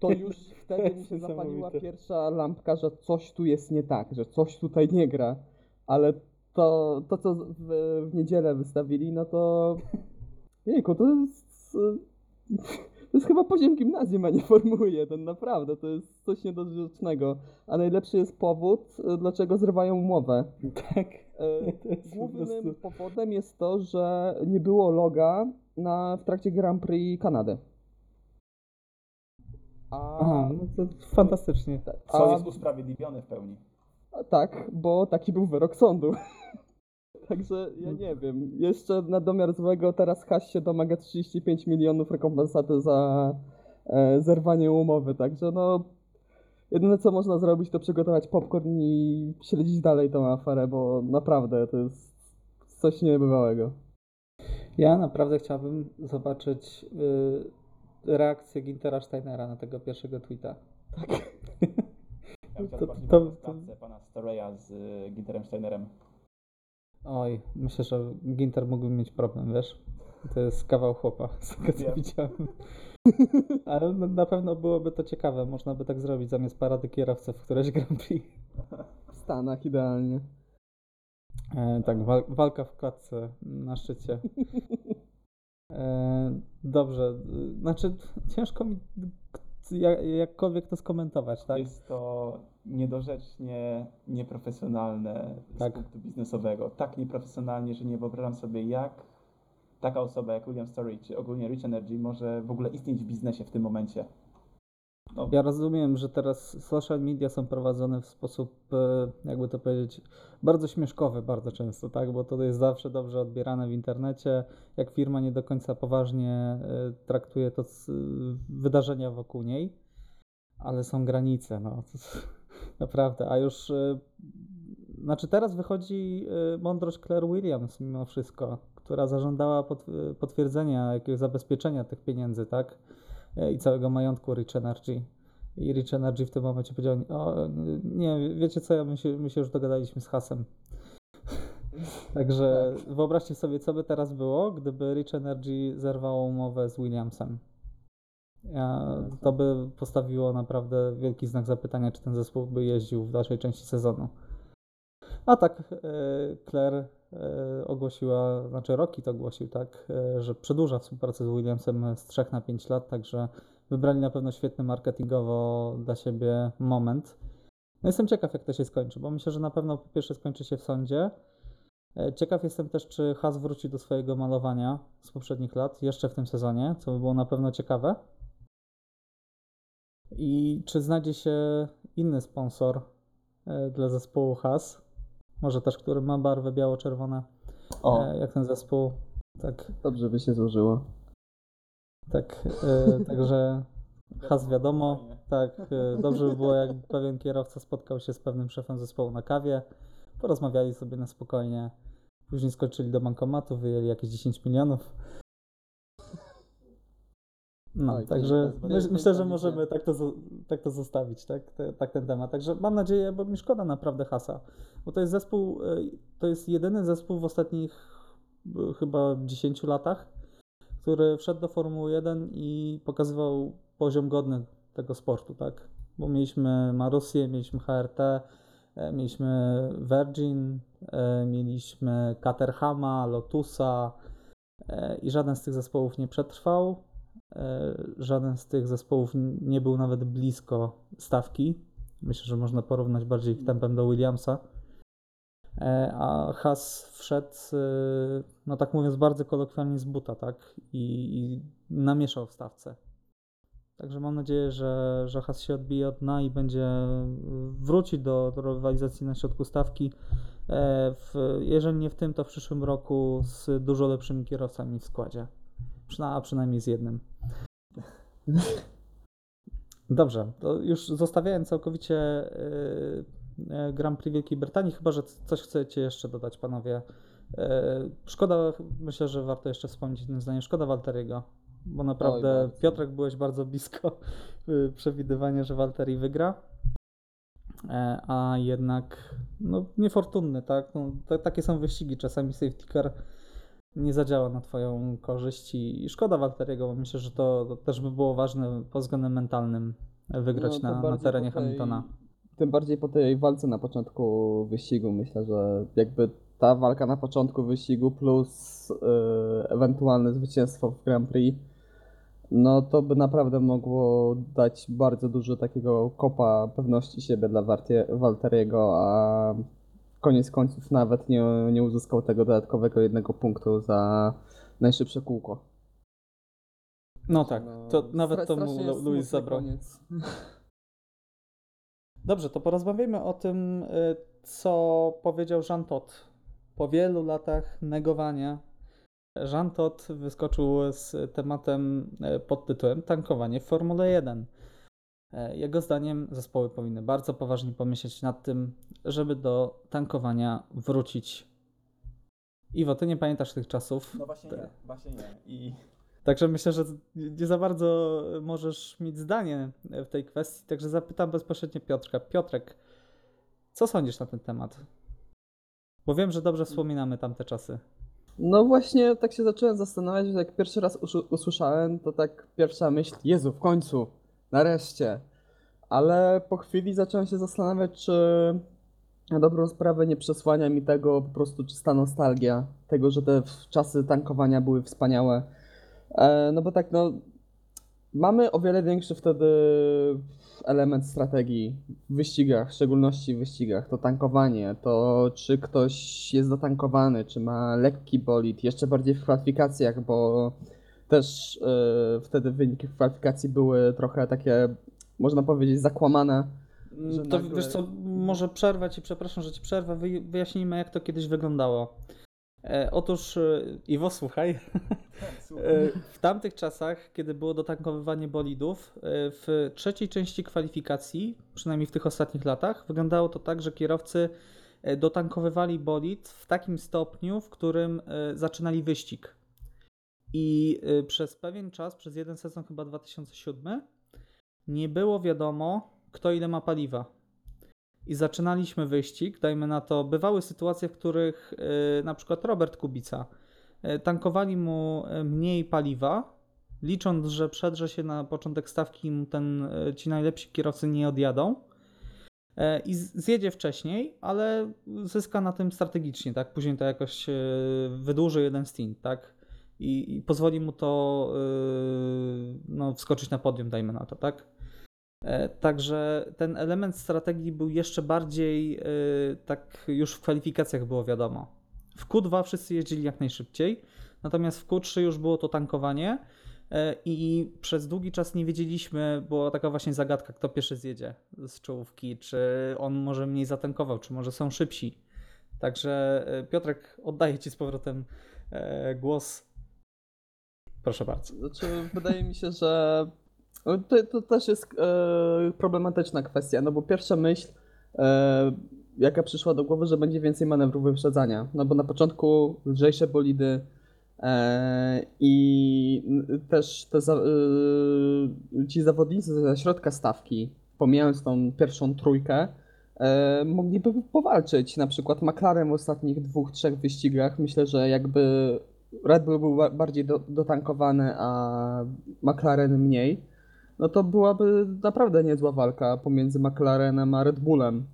To już wtedy mi się zapaliła pierwsza lampka, że coś tu jest nie tak, że coś tutaj nie gra, ale to, to co w, w niedzielę wystawili, no to jejku, to jest, to jest chyba poziom gimnazjum, a nie Formuły 1, naprawdę, to jest coś niedorzecznego, a najlepszy jest powód, dlaczego zrywają umowę.
Tak.
E,
po
Głównym powodem jest to, że nie było loga na, w trakcie Grand Prix Kanady. A
Aha. No to fantastycznie.
Co
A-
jest usprawiedliwione w pełni.
A Tak, bo taki był wyrok sądu. Także ja nie wiem. Jeszcze na domiar złego teraz Haś się domaga 35 milionów rekompensaty za e, zerwanie umowy. Także no. Jedyne co można zrobić to przygotować popcorn i śledzić dalej tą aferę, bo naprawdę to jest coś niebywałego.
Ja naprawdę chciałbym zobaczyć y, reakcję Gintera Steinera na tego pierwszego tweeta.
Ja bym chciał
To- to-
to, pana Storeya z y, Ginterem Steinerem.
Oj, myślę, że Ginter mógłby mieć problem, wiesz? To jest kawał chłopa, z tego co widziałem. Ale na- na pewno byłoby to ciekawe. Można by tak zrobić zamiast parady kierowców w któreś Grand Prix.
W Stanach idealnie.
E, tak, wal, walka w klatce na szczycie. E, dobrze, y, znaczy ciężko mi jak, jakkolwiek to skomentować, tak?
Jest to niedorzecznie nieprofesjonalne
Tak.
z punktu biznesowego. Tak nieprofesjonalnie, że nie wyobrażam sobie, jak taka osoba jak William Story, czy ogólnie Rich Energy może w ogóle istnieć w biznesie w tym momencie. No,
Ja rozumiem, że teraz social media są prowadzone w sposób, e, jakby to powiedzieć, bardzo śmieszkowy bardzo często, tak? Bo to jest zawsze dobrze odbierane w internecie. Jak firma nie do końca poważnie e, traktuje to z, wydarzenia wokół niej, ale są granice, no. Naprawdę. A już, e, znaczy teraz wychodzi e, mądrość Claire Williams mimo wszystko, która zażądała pot, potwierdzenia jakiegoś zabezpieczenia tych pieniędzy, tak? E, i całego majątku Rich Energy. I Rich Energy w tym momencie powiedział, o, nie, wiecie co, ja my się, my się już dogadaliśmy z hasem. Także wyobraźcie sobie, co by teraz było, gdyby Rich Energy zerwało umowę z Williamsem. Ja, to by postawiło naprawdę wielki znak zapytania, czy ten zespół by jeździł w dalszej części sezonu. A tak, e, Claire e, ogłosiła, znaczy Rocky ogłosił, tak, e, że przedłuża współpracę z Williamsem z 3 na 5 lat, także wybrali na pewno świetny marketingowo dla siebie moment. No jestem ciekaw, jak to się skończy, bo myślę, że na pewno po pierwsze skończy się w sądzie. E, Ciekaw jestem też, czy Has wróci do swojego malowania z poprzednich lat, jeszcze w tym sezonie, co by było na pewno ciekawe. I czy znajdzie się inny sponsor e, dla zespołu Has, może też, który ma barwę biało-czerwone,
o,
e, jak ten zespół. Tak,
Dobrze by się złożyło.
tak, e, także Has wiadomo, tak, e, dobrze by było, jak pewien kierowca spotkał się z pewnym szefem zespołu na kawie, porozmawiali sobie na spokojnie, później skoczyli do bankomatu, wyjęli jakieś 10 milionów. No,
Oj,
także my, myślę, że możemy tak to, tak to zostawić, tak, te, tak ten temat. Także mam nadzieję, bo mi szkoda naprawdę Hasa, bo to jest zespół, e, to jest jedyny zespół w ostatnich e, chyba 10 latach, który wszedł do Formuły 1 i pokazywał poziom godny tego sportu, tak? Bo mieliśmy Marusię, mieliśmy HRT, e, mieliśmy Virgin, mieliśmy Caterhama, Lotusa i żaden z tych zespołów nie przetrwał. E, Żaden z tych zespołów nie był nawet blisko stawki. Myślę, że można porównać bardziej ich tempem do Williamsa. E, A Has wszedł, e, no tak mówiąc, bardzo kolokwialnie z buta, tak? I, i namieszał w stawce. Także mam nadzieję, że, że Has się odbije od dna i będzie wróci do, do rywalizacji na środku stawki. W, jeżeli nie w tym, to w przyszłym roku z dużo lepszymi kierowcami w składzie. Przyna, a przynajmniej z jednym. Dobrze, to już zostawiając całkowicie y, y, Grand Prix Wielkiej Brytanii, chyba że coś chcecie jeszcze dodać, panowie. Y, Szkoda, myślę, że warto jeszcze wspomnieć jednym zdaniem, szkoda Walteriego, bo naprawdę
bardzo.
Piotrek byłeś bardzo blisko przewidywania, że Walteri wygra. E, A jednak, no, niefortunny, tak? No, ta- takie są wyścigi. Czasami safety car nie zadziała na Twoją korzyść i i szkoda Walteriego, bo myślę, że to, to też by było ważne pod względem mentalnym wygrać
No,
na, na terenie
tej-
Hamiltona.
Tym bardziej po tej walce na początku wyścigu myślę, że jakby ta walka na początku wyścigu plus e, ewentualne zwycięstwo w Grand Prix, no to by naprawdę mogło dać bardzo dużo takiego kopa pewności siebie dla Walteriego, a koniec końców nawet nie, nie uzyskał tego dodatkowego jednego punktu za najszybsze kółko.
No tak, to
No,
nawet to mu Luis zabrał.
koniec.
Dobrze, to porozmawiajmy o tym, y, co powiedział Jean Todt. Po wielu latach negowania Jean Todt wyskoczył z tematem y, pod tytułem Tankowanie w Formule 1. E, Jego zdaniem zespoły powinny bardzo poważnie pomyśleć nad tym, żeby do tankowania wrócić. Iwo, ty nie pamiętasz tych czasów.
No właśnie nie, właśnie nie. I
Także myślę, że nie za bardzo możesz mieć zdanie w tej kwestii. Także zapytam bezpośrednio Piotrka. Piotrek, co sądzisz na ten temat? Bo wiem, że dobrze wspominamy tamte czasy.
No właśnie tak się zacząłem zastanawiać, że jak pierwszy raz usłyszałem, to tak pierwsza myśl, Jezu, w końcu, nareszcie. Ale po chwili zacząłem się zastanawiać, czy na dobrą sprawę nie przesłania mi tego po prostu czysta nostalgia, tego, że te czasy tankowania były wspaniałe. E, no bo tak, no, mamy o wiele większy wtedy element strategii w wyścigach, w szczególności w wyścigach. To tankowanie, to czy ktoś jest dotankowany, czy ma lekki bolid, jeszcze bardziej w kwalifikacjach, bo też e, wtedy wyniki kwalifikacji były trochę takie, można powiedzieć, zakłamane. Że
To
nagle-
wiesz co, może przerwę ci, przepraszam, że ci przerwę. Wy- Wyjaśnijmy, jak to kiedyś wyglądało. E, otóż, e, Iwo, słuchaj. E, W tamtych czasach, kiedy było dotankowywanie bolidów, e, w trzeciej części kwalifikacji, przynajmniej w tych ostatnich latach, wyglądało to tak, że kierowcy e, dotankowywali bolid w takim stopniu, w którym zaczynali wyścig. I e, przez pewien czas, przez jeden sezon, chyba 2007, nie było wiadomo, kto ile ma paliwa. I zaczynaliśmy wyścig, dajmy na to, bywały sytuacje, w których e, na przykład Robert Kubica e, tankowali mu mniej paliwa, licząc, że przedrze się na początek stawki mu ten, ci najlepsi kierowcy nie odjadą e, i zjedzie wcześniej, ale zyska na tym strategicznie, tak? Później to jakoś wydłuży jeden stint, tak? I, i pozwoli mu to e, no, wskoczyć na podium, dajmy na to, tak? E, Także ten element strategii był jeszcze bardziej, e, tak już w kwalifikacjach było wiadomo. W Q2 wszyscy jeździli jak najszybciej, natomiast w Q3 już było to tankowanie e, i przez długi czas nie wiedzieliśmy, była taka właśnie zagadka, kto pierwszy zjedzie z czołówki, czy on może mniej zatankował, czy może są szybsi. Także e, Piotrek, oddaję Ci z powrotem głos. Proszę bardzo.
Znaczy, wydaje mi się, że no, to, to też jest e, problematyczna kwestia, no bo pierwsza myśl, e, jaka przyszła do głowy, że będzie więcej manewrów wyprzedzania, no bo na początku lżejsze bolidy e, i też te za, e, ci zawodnicy ze środka stawki, pomijając tą pierwszą trójkę, e, mogliby powalczyć. Na przykład McLaren w ostatnich dwóch, trzech wyścigach, myślę, że jakby Red Bull był ba- bardziej do, dotankowany, a McLaren mniej, no to byłaby naprawdę niezła walka pomiędzy McLarenem a Red Bullem.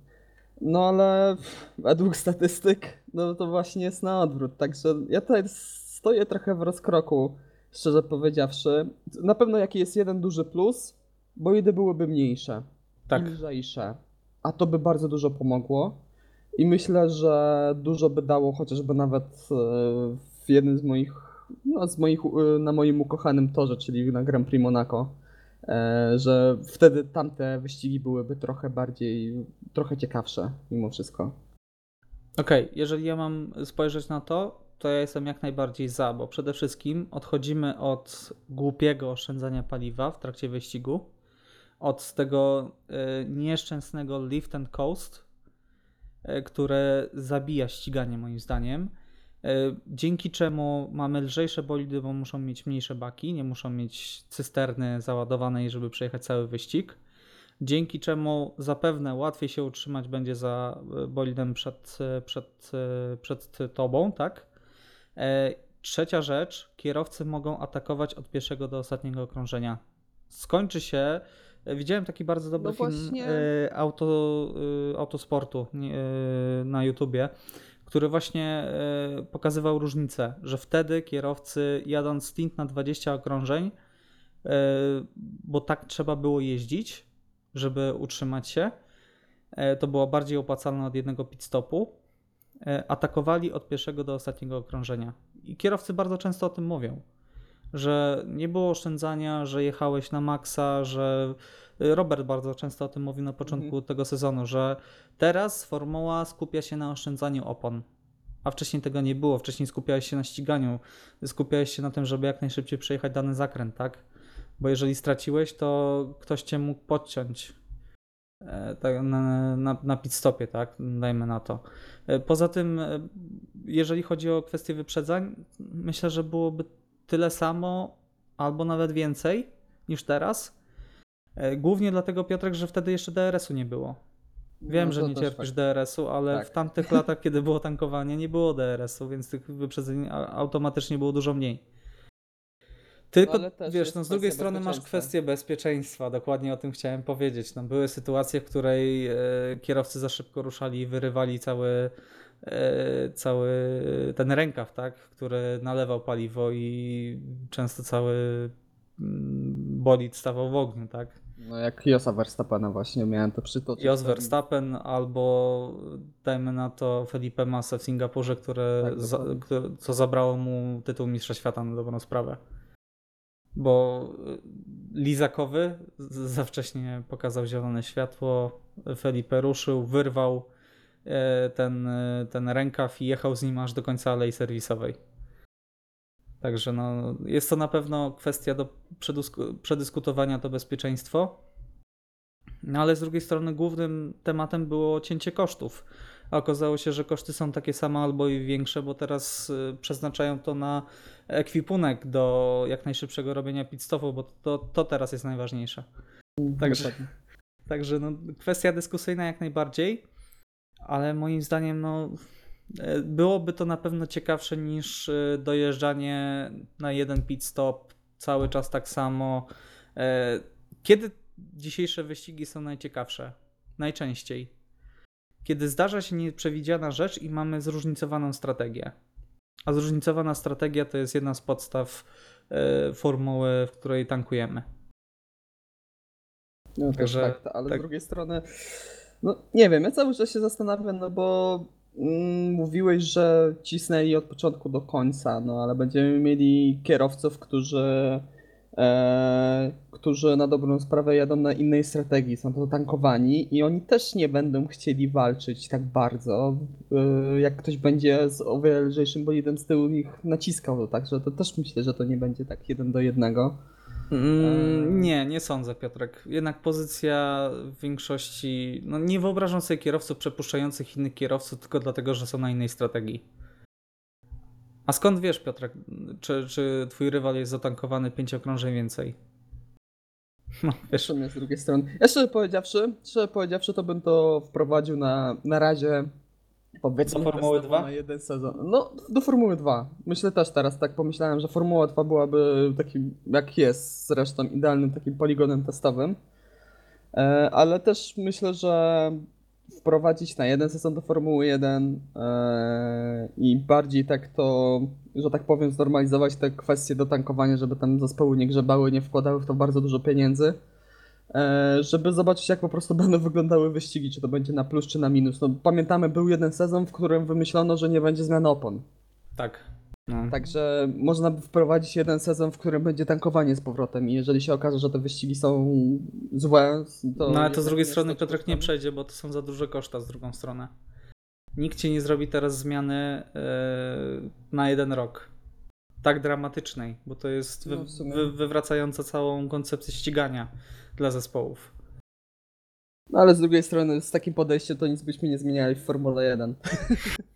No ale według statystyk, no to właśnie jest na odwrót. Także ja tutaj stoję trochę w rozkroku, szczerze powiedziawszy. Na pewno jaki jest jeden duży plus, bolidy byłyby mniejsze
Tak.
i lżejsze. A to by bardzo dużo pomogło. I myślę, że dużo by dało chociażby nawet e, w jednym z moich, no, z moich e, na moim ukochanym torze, czyli na Grand Prix Monaco, e, że wtedy tamte wyścigi byłyby trochę bardziej, trochę ciekawsze mimo wszystko.
Okej, jeżeli ja mam spojrzeć na to, to ja jestem jak najbardziej za, bo przede wszystkim odchodzimy od głupiego oszczędzania paliwa w trakcie wyścigu, od tego y, nieszczęsnego lift and coast, y, które zabija ściganie moim zdaniem, dzięki czemu mamy lżejsze bolidy, bo muszą mieć mniejsze baki, nie muszą mieć cysterny załadowanej, żeby przejechać cały wyścig dzięki czemu zapewne łatwiej się utrzymać będzie za e, bolidem przed, e, przed, e, przed tobą, tak? E, Trzecia rzecz, kierowcy mogą atakować od pierwszego do ostatniego okrążenia. Skończy się. e, Widziałem taki bardzo dobry
No
film
właśnie.
e, auto, e, autosportu e, na YouTubie, który właśnie e, pokazywał różnicę, że wtedy kierowcy jadąc stint na 20 okrążeń, e, bo tak trzeba było jeździć, żeby utrzymać się. E, To było bardziej opłacalne od jednego pit stopu. Atakowali od pierwszego do ostatniego okrążenia. I kierowcy bardzo często o tym mówią, że nie było oszczędzania, że jechałeś na maksa, że y, Robert bardzo często o tym mówił na początku tego sezonu, że teraz formuła skupia się na oszczędzaniu opon. A wcześniej tego nie było. Wcześniej skupiałeś się na ściganiu, skupiałeś się na tym, żeby jak najszybciej przejechać dany zakręt, tak? Bo jeżeli straciłeś, to ktoś cię mógł podciąć e, tak, na, na, na pit stopie, tak? Dajmy na to. E, Poza tym, e, jeżeli chodzi o kwestię wyprzedzań, myślę, że byłoby tyle samo albo nawet więcej niż teraz. E, Głównie dlatego, Piotrek, że wtedy jeszcze DRS-u nie było. Wiem,
No
że nie cierpisz
fakt.
DRS-u, ale
Tak.
w tamtych latach, kiedy było tankowanie, nie było DRS-u, więc tych wyprzedzeń automatycznie było dużo mniej. Tylko,
też
wiesz, no z drugiej strony masz kwestię bezpieczeństwa, dokładnie o tym chciałem powiedzieć. No, były sytuacje, w której e, kierowcy za szybko ruszali i wyrywali cały, cały ten rękaw, tak, który nalewał paliwo i często cały mm, bolid stawał w ogniu, tak.
No jak Josa Verstappena właśnie miałem to przytoczyć.
Jos Verstappen albo dajmy na to Felipe Massa w Singapurze, które,
Tak,
za, które co zabrało mu tytuł mistrza świata na dobrą sprawę. Bo y, Lizakowy za wcześnie pokazał zielone światło, Felipe ruszył, wyrwał e, ten, e, ten rękaw i jechał z nim aż do końca alei serwisowej. Także no, jest to na pewno kwestia do przedysku- przedyskutowania to bezpieczeństwo. No ale z drugiej strony głównym tematem było cięcie kosztów. A okazało się, że koszty są takie same albo i większe, bo teraz y, przeznaczają to na ekwipunek do jak najszybszego robienia pit bo to, to teraz jest najważniejsze. Także,
Dokładnie.
także no, kwestia dyskusyjna jak najbardziej, ale moim zdaniem no, e, byłoby to na pewno ciekawsze niż e, dojeżdżanie na jeden pit stop cały czas tak samo. E, Kiedy dzisiejsze wyścigi są najciekawsze? Najczęściej. Kiedy zdarza się nieprzewidziana rzecz i mamy zróżnicowaną strategię. A zróżnicowana strategia to jest jedna z podstaw formuły, w której tankujemy.
No
Także-
fakt, ale
tak.
z drugiej strony, no nie wiem, ja cały czas się zastanawiam, no bo mm, mówiłeś, że cisnęli od początku do końca, no ale będziemy mieli kierowców, którzy, e, którzy na dobrą sprawę jadą na innej strategii, są to tankowani i oni też nie będą chcieli walczyć tak bardzo, e, jak ktoś będzie z o wiele lżejszym bolidem z tyłu ich naciskał, także to też myślę, że to nie będzie tak jeden do jednego.
Mm, Nie, nie sądzę, Piotrek. Jednak pozycja w większości. No nie wyobrażam sobie kierowców przepuszczających innych kierowców tylko dlatego, że są na innej strategii. A skąd wiesz, Piotrek, czy, czy twój rywal jest zatankowany pięć okrążeń więcej? No, wiesz,
z drugiej strony. Ja szczerze powiedziawszy, szczerze powiedziawszy, to bym to wprowadził na, na razie powiedzmy
Do Formuły
testowo
2?
na jeden sezon. No, do Formuły 2. Myślę też teraz tak pomyślałem, że Formuła 2 byłaby takim, jak jest zresztą, idealnym takim poligonem testowym. E, ale też myślę, że wprowadzić na jeden sezon do Formuły 1 e, i bardziej tak to, że tak powiem, znormalizować te kwestie do tankowania, żeby tam zespoły nie grzebały, nie wkładały w to bardzo dużo pieniędzy, żeby zobaczyć jak po prostu będą wyglądały wyścigi, czy to będzie na plus, czy na minus. No, pamiętamy, był jeden sezon, w którym wymyślono, że nie będzie zmiany opon.
tak. No.
Także można by wprowadzić jeden sezon, w którym będzie tankowanie z powrotem i jeżeli się okaże, że te wyścigi są złe, to...
No ale to z drugiej strony
to
Piotrek nie przejdzie, bo to są za duże koszta z drugą stronę. Nikt ci nie zrobi teraz zmiany yy, na jeden rok. Tak dramatycznej, bo to jest wy,
No,
wy, wywracająca całą koncepcję ścigania dla zespołów.
No ale z drugiej strony z takim podejściem to nic byśmy nie zmieniali w Formule 1.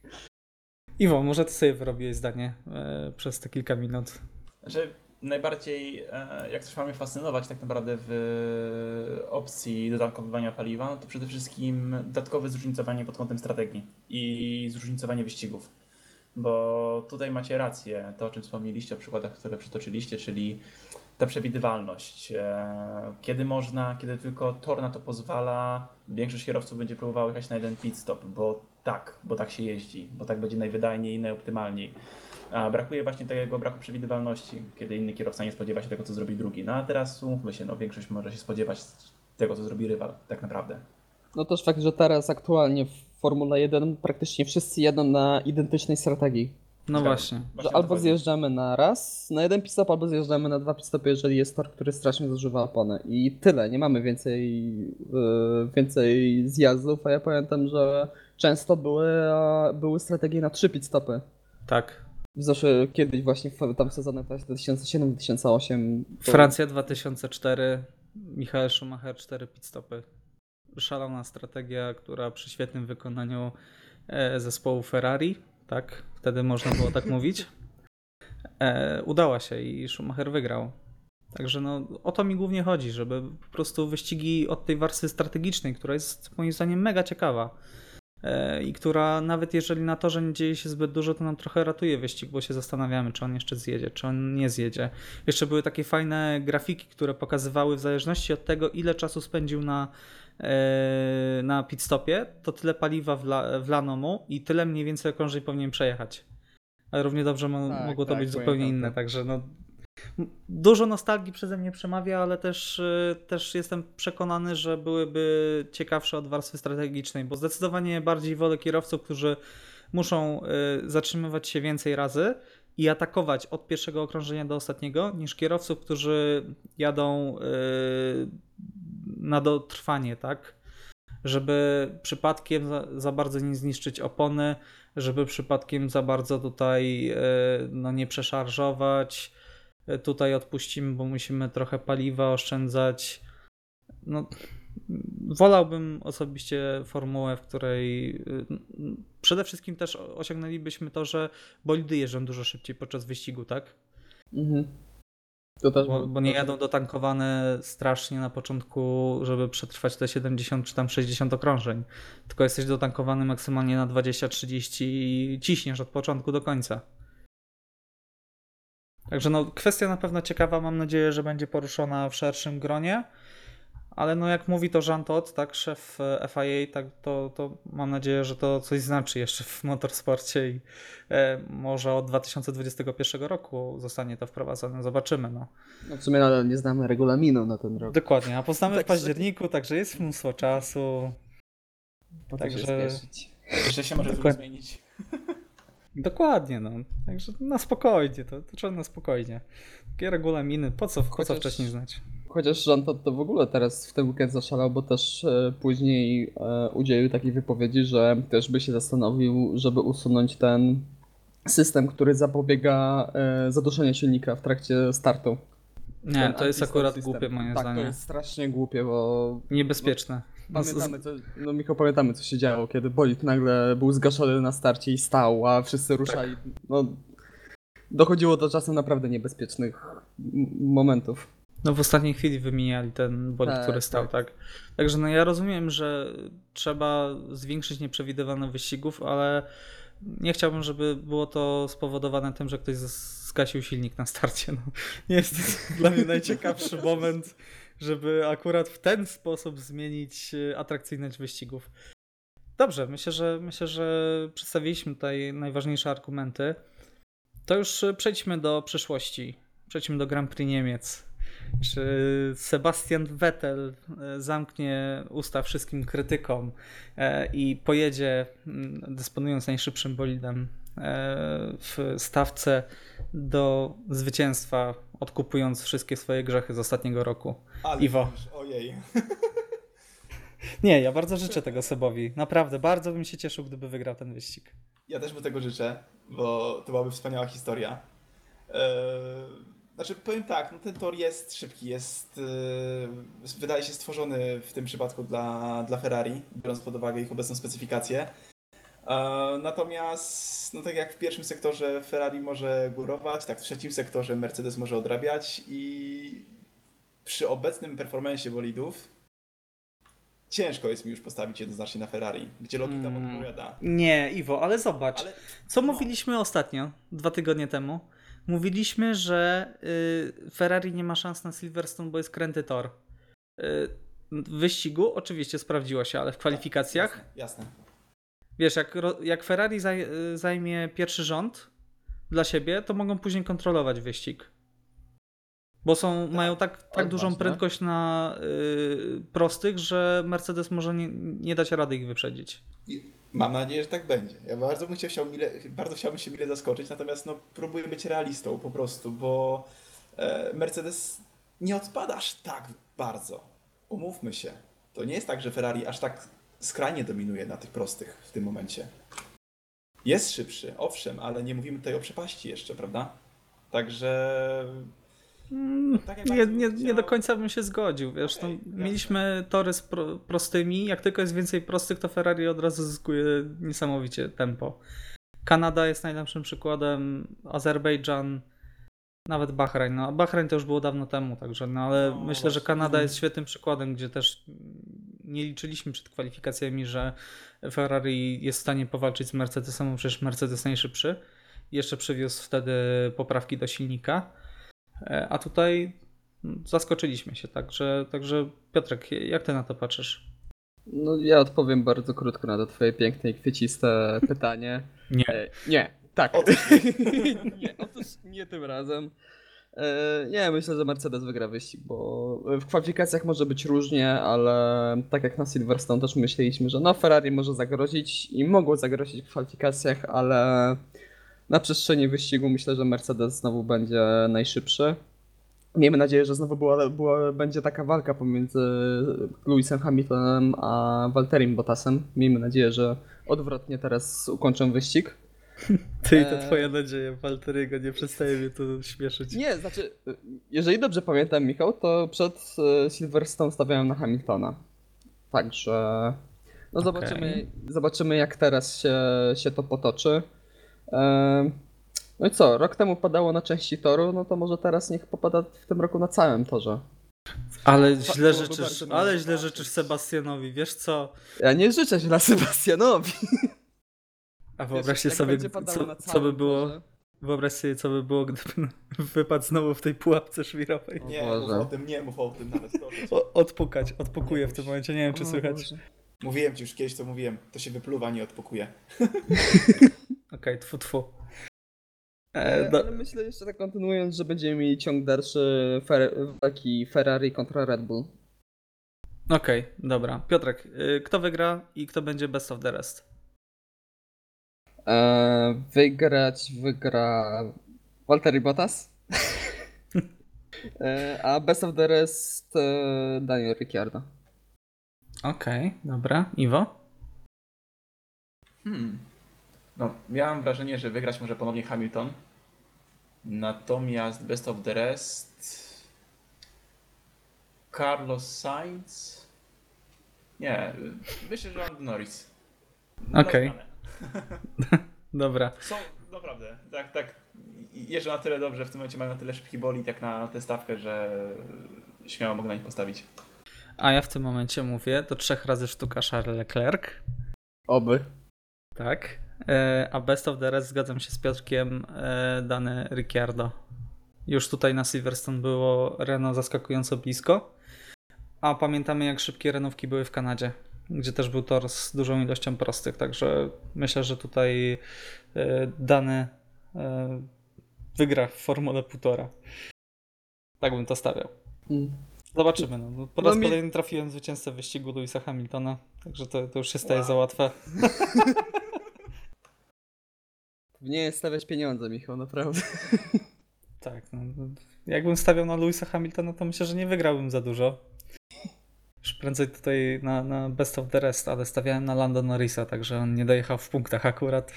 Iwo, może ty sobie wyrobiłeś zdanie yy, przez te kilka minut.
Że najbardziej, e, jak coś mamy fascynować tak naprawdę w opcji dodatkowywania paliwa, no to przede wszystkim dodatkowe zróżnicowanie pod kątem strategii i zróżnicowanie wyścigów. Bo tutaj macie rację, to o czym wspomnieliście, o przykładach, które przytoczyliście, czyli ta przewidywalność. E, Kiedy można, kiedy tylko tor na to pozwala, większość kierowców będzie próbowało jechać na jeden pit stop, bo tak, bo tak się jeździ, bo tak będzie najwydajniej najoptymalniej. A brakuje właśnie tego braku przewidywalności, kiedy inny kierowca nie spodziewa się tego, co zrobi drugi. No a teraz umówmy się, no większość może się spodziewać tego, co zrobi rywal, tak naprawdę.
No też fakt, że teraz aktualnie Formule 1 praktycznie wszyscy jadą na identycznej strategii.
No właśnie.
Że albo zjeżdżamy na raz, na jeden pit-stop, albo zjeżdżamy na dwa pit-stopy, jeżeli jest tor, który strasznie zużywa opony. I tyle, nie mamy więcej, yy, więcej zjazdów, a ja pamiętam, że często były, były strategie na trzy pit-stopy.
Tak.
Zawsze kiedyś właśnie w, tam w sezonach 2007-2008. to-
Francja 2004, Michael Schumacher 4 pit stopy. Szalona strategia, która przy świetnym wykonaniu e, zespołu Ferrari, tak, wtedy można było tak mówić, e, udała się i Schumacher wygrał. Także no, o to mi głównie chodzi, żeby po prostu wyścigi od tej warstwy strategicznej, która jest moim zdaniem mega ciekawa e, i która nawet jeżeli na torze nie dzieje się zbyt dużo, to nam trochę ratuje wyścig, bo się zastanawiamy, czy on jeszcze zjedzie, czy on nie zjedzie. Jeszcze były takie fajne grafiki, które pokazywały w zależności od tego, ile czasu spędził na, na pit stopie, to tyle paliwa wla, wlano mu i tyle mniej więcej okrążeń powinien przejechać. Ale równie dobrze mo-
Tak,
mogło to
tak,
być zupełnie inne,
to.
także no Dużo nostalgii przeze mnie przemawia, ale też, y, też jestem przekonany, że byłyby ciekawsze od warstwy strategicznej, bo zdecydowanie bardziej wolę kierowców, którzy muszą y, zatrzymywać się więcej razy i atakować od pierwszego okrążenia do ostatniego, niż kierowców, którzy jadą na dotrwanie, tak? Żeby przypadkiem za, za bardzo nie zniszczyć opony, żeby przypadkiem za bardzo tutaj y, no, nie przeszarżować tutaj odpuścimy, bo musimy trochę paliwa oszczędzać. No, wolałbym osobiście formułę, w której y, przede wszystkim też osiągnęlibyśmy to, że bolidy jeżdżą dużo szybciej podczas wyścigu, tak?
Mhm. To też
Bo, bo nie jadą dotankowane strasznie na początku, żeby przetrwać te 70 czy tam 60 okrążeń. Tylko jesteś dotankowany maksymalnie na 20-30 i ciśniesz od początku do końca. Także no, kwestia na pewno ciekawa, mam nadzieję, że będzie poruszona w szerszym gronie. Ale no jak mówi to Jean Todt, tak, szef e, FIA, tak, to, to mam nadzieję, że to coś znaczy jeszcze w motorsporcie i e, może od 2021 roku zostanie to wprowadzone. Zobaczymy. No.
No w sumie nadal nie znamy regulaminu na ten rok.
Dokładnie, a poznamy w
Także-
październiku, także jest mnóstwo czasu.
Po
Także-?
Jeszcze się może
Dokładnie.
zmienić.
Dokładnie, no. Także na spokojnie, to, to trzeba na spokojnie. Takie regulaminy, po co, po co wcześniej znać?
Chociaż Jean Todt to w ogóle teraz w ten weekend zaszalał, bo też e, później e, udzielił takiej wypowiedzi, że też by się zastanowił, żeby usunąć ten system, który zapobiega e, zaduszeniu silnika w trakcie startu.
Nie, to jest akurat
system.
głupie moim
tak,
zdaniem.
to jest strasznie głupie, bo
Niebezpieczne.
pamiętamy, co, no Michał, pamiętamy co się działo, kiedy bolid nagle był zgaszony na starcie i stał, a wszyscy ruszali. No, dochodziło do czasem naprawdę niebezpiecznych momentów.
No w ostatniej chwili wymieniali ten bolid,
Tak,
który stał, tak. Także no ja rozumiem, że trzeba zwiększyć nieprzewidywalność wyścigów, ale nie chciałbym, żeby było to spowodowane tym, że ktoś zgasił silnik na starcie. No, nie jest to dla mnie najciekawszy moment, żeby akurat w ten sposób zmienić e, atrakcyjność wyścigów. Dobrze, myślę, że myślę, że przedstawiliśmy tutaj najważniejsze argumenty. To już e, przejdźmy do przyszłości. Przejdźmy do Grand Prix Niemiec. Czy Sebastian Vettel e, zamknie usta wszystkim krytykom e, i pojedzie, mm, dysponując najszybszym bolidem e, w stawce do zwycięstwa, odkupując wszystkie swoje grzechy z ostatniego roku?
Ale
Iwo.
już, Ojej.
Nie, ja bardzo życzę tego Sebowi. Naprawdę, bardzo bym się cieszył, gdyby wygrał ten wyścig.
Ja też mu tego życzę, bo to byłaby wspaniała historia. Eee, znaczy, powiem tak, no ten tor jest szybki, jest, eee, wydaje się stworzony w tym przypadku dla, dla Ferrari, biorąc pod uwagę ich obecną specyfikację. Eee, natomiast, no tak jak w pierwszym sektorze Ferrari może górować, tak w trzecim sektorze Mercedes może odrabiać i przy obecnym performanceie bolidów ciężko jest mi już postawić jednoznacznie na Ferrari, gdzie logika
Mm.
podpowiada.
Nie, Iwo, ale zobacz.
Ale
Co
no.
mówiliśmy ostatnio, dwa tygodnie temu? Mówiliśmy, że y, Ferrari nie ma szans na Silverstone, bo jest kręty tor. Y, w wyścigu oczywiście sprawdziło się, ale w kwalifikacjach,
Jasne, jasne.
wiesz, jak, jak Ferrari zaj, y, zajmie pierwszy rząd dla siebie, to mogą później kontrolować wyścig. Bo są, mają tak, tak dużą
Odważne.
prędkość na y, prostych, że Mercedes może nie, nie dać rady ich wyprzedzić.
Mam nadzieję, że tak będzie. Ja bardzo bym chciał, mile, bardzo chciałbym się mile zaskoczyć, natomiast no, próbuję być realistą po prostu, bo e, Mercedes nie odpada aż tak bardzo. Umówmy się. To nie jest tak, że Ferrari aż tak skrajnie dominuje na tych prostych w tym momencie. Jest szybszy, owszem, ale nie mówimy tutaj o przepaści jeszcze, prawda? Także Tak jak
nie, nie, nie do końca bym się zgodził. Wiesz,
Okej,
no, mieliśmy tory z pro, prostymi. Jak tylko jest więcej prostych, to Ferrari od razu zyskuje niesamowicie tempo. Kanada jest najlepszym przykładem, Azerbejdżan, nawet Bahrain. No, Bahrain to już było dawno temu, także, no ale
No,
myślę, że. Kanada
Mhm.
jest świetnym przykładem, gdzie też nie liczyliśmy przed kwalifikacjami, że Ferrari jest w stanie powalczyć z Mercedesem, bo przecież Mercedes najszybszy. Jeszcze przywiózł wtedy poprawki do silnika. E, A tutaj zaskoczyliśmy się, także, także Piotrek, jak ty na to patrzysz?
No ja odpowiem bardzo krótko na to twoje piękne i kwieciste pytanie.
Nie.
E, nie, tak.
Otóż
nie, otóż nie tym razem. E, nie, myślę, że Mercedes wygra wyścig, bo w kwalifikacjach może być różnie, ale tak jak na Silverstone też myśleliśmy, że no Ferrari może zagrozić i mogło zagrozić w kwalifikacjach, ale na przestrzeni wyścigu myślę, że Mercedes znowu będzie najszybszy. Miejmy nadzieję, że znowu była, była, będzie taka walka pomiędzy Lewisem Hamiltonem a Walterim Bottasem. Miejmy nadzieję, że odwrotnie teraz ukończą wyścig.
Ty i te
E.
twoje nadzieje, Walterygo, nie przestaje mnie to śmieszyć.
Nie, znaczy, jeżeli dobrze pamiętam, Michał, to przed y, Silverstone stawiałem na Hamiltona. Także. No
Okej.
zobaczymy, zobaczymy jak teraz się, się to potoczy. No i co, rok temu padało na części toru, no to może teraz niech popada w tym roku na całym torze.
Ale źle życzysz, ale źle życzysz Sebastianowi, wiesz co?
Ja nie życzę źle Sebastianowi.
A wyobraźcie sobie, co, co by było,
torze.
wyobraź sobie, co by było, gdyby wypadł znowu w tej pułapce szwirowej.
nie mów o tym, nie mów o tym nawet.
O, odpukać, odpukuję w tym momencie, nie wiem czy
O
słychać.
Boże.
Mówiłem ci już kiedyś, co mówiłem. To się wypluwa, nie odpukuje.
Okej, tfu tfu.
E,
E, do,
Ale myślę jeszcze tak kontynuując, że będziemy mieli ciąg dalszy fer walki Ferrari kontra Red Bull.
Okej, dobra. Piotrek, y, kto wygra i kto będzie best of the rest?
E, wygrać wygra Walter Bottas. e, a best of the rest e, Daniel Ricciardo.
Okej, dobra. Iwo?
Hmm. No, miałem wrażenie, że wygrać może ponownie Hamilton. Natomiast best of the rest. Carlos Sainz. Nie, myślę, że Lando Norris.
Okej.
Doznane.
Dobra.
Są, naprawdę, tak, tak. Jeżdżą na tyle dobrze, w tym momencie mają na tyle szybki bolid, jak na tę stawkę, że śmiało mogę na nich postawić.
A ja w tym momencie mówię, to trzech razy sztuka Charles Leclerc.
Oby.
Tak. E, A best of the rest zgadzam się z Piotrkiem, e, dany Ricciardo. Już tutaj na Silverstone było Renault zaskakująco blisko. A pamiętamy jak szybkie Renówki były w Kanadzie, gdzie też był tor z dużą ilością prostych, także myślę, że tutaj e, dany e, wygra w Formule 1,5. Tak bym to stawiał.
Mm.
Zobaczymy. No. No, Po
No
raz
mi-
kolejny trafiłem zwycięzcę wyścigu Louisa Hamiltona, także to, to już się staje
Wow.
za łatwe.
Nie jest stawiać pieniądze, Michał, naprawdę.
Tak, no, no, jakbym stawiał na Louisa Hamiltona, to myślę, że nie wygrałbym za dużo. Już prędzej tutaj na, na best of the rest, ale stawiałem na Lando Norrisa, także on nie dojechał w punktach akurat.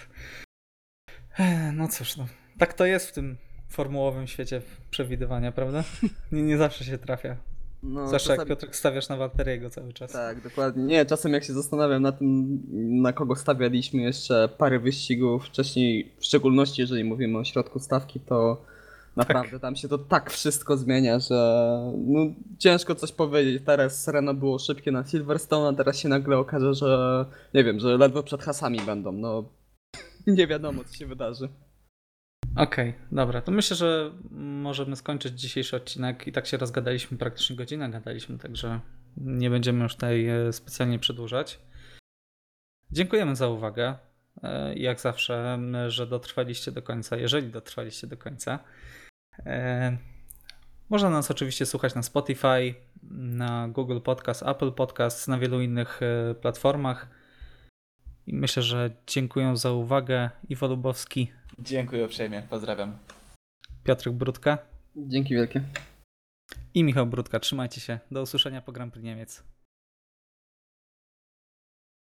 No cóż, no, tak to jest w tym formułowym świecie przewidywania, prawda? Nie, nie zawsze się trafia.
No,
jak
czasami-
Piotrek stawiasz na Walteriego cały czas.
Tak, dokładnie. Nie, czasem jak się zastanawiam na tym, na kogo stawialiśmy jeszcze parę wyścigów wcześniej, w szczególności jeżeli mówimy o środku stawki, to naprawdę tam się to tak wszystko zmienia, że no, ciężko coś powiedzieć. Teraz Renault było szybkie na Silverstone, a teraz się nagle okaże, że nie wiem, że ledwo przed hasami będą. No nie wiadomo co się wydarzy.
Okej, dobra, to myślę, że możemy skończyć dzisiejszy odcinek. I tak się rozgadaliśmy, praktycznie godzinę gadaliśmy, także nie będziemy już tutaj e, specjalnie przedłużać. Dziękujemy za uwagę. E, Jak zawsze, że dotrwaliście do końca, jeżeli dotrwaliście do końca. E, Można nas oczywiście słuchać na Spotify, na Google Podcast, Apple Podcast, na wielu innych platformach. I myślę, że dziękuję za uwagę. Iwo Lubowski,
Dziękuję uprzejmie, pozdrawiam.
Piotrek Brudka
Dzięki wielkie.
i Michał Brudka. Trzymajcie się. Do usłyszenia po Grand Prix Niemiec.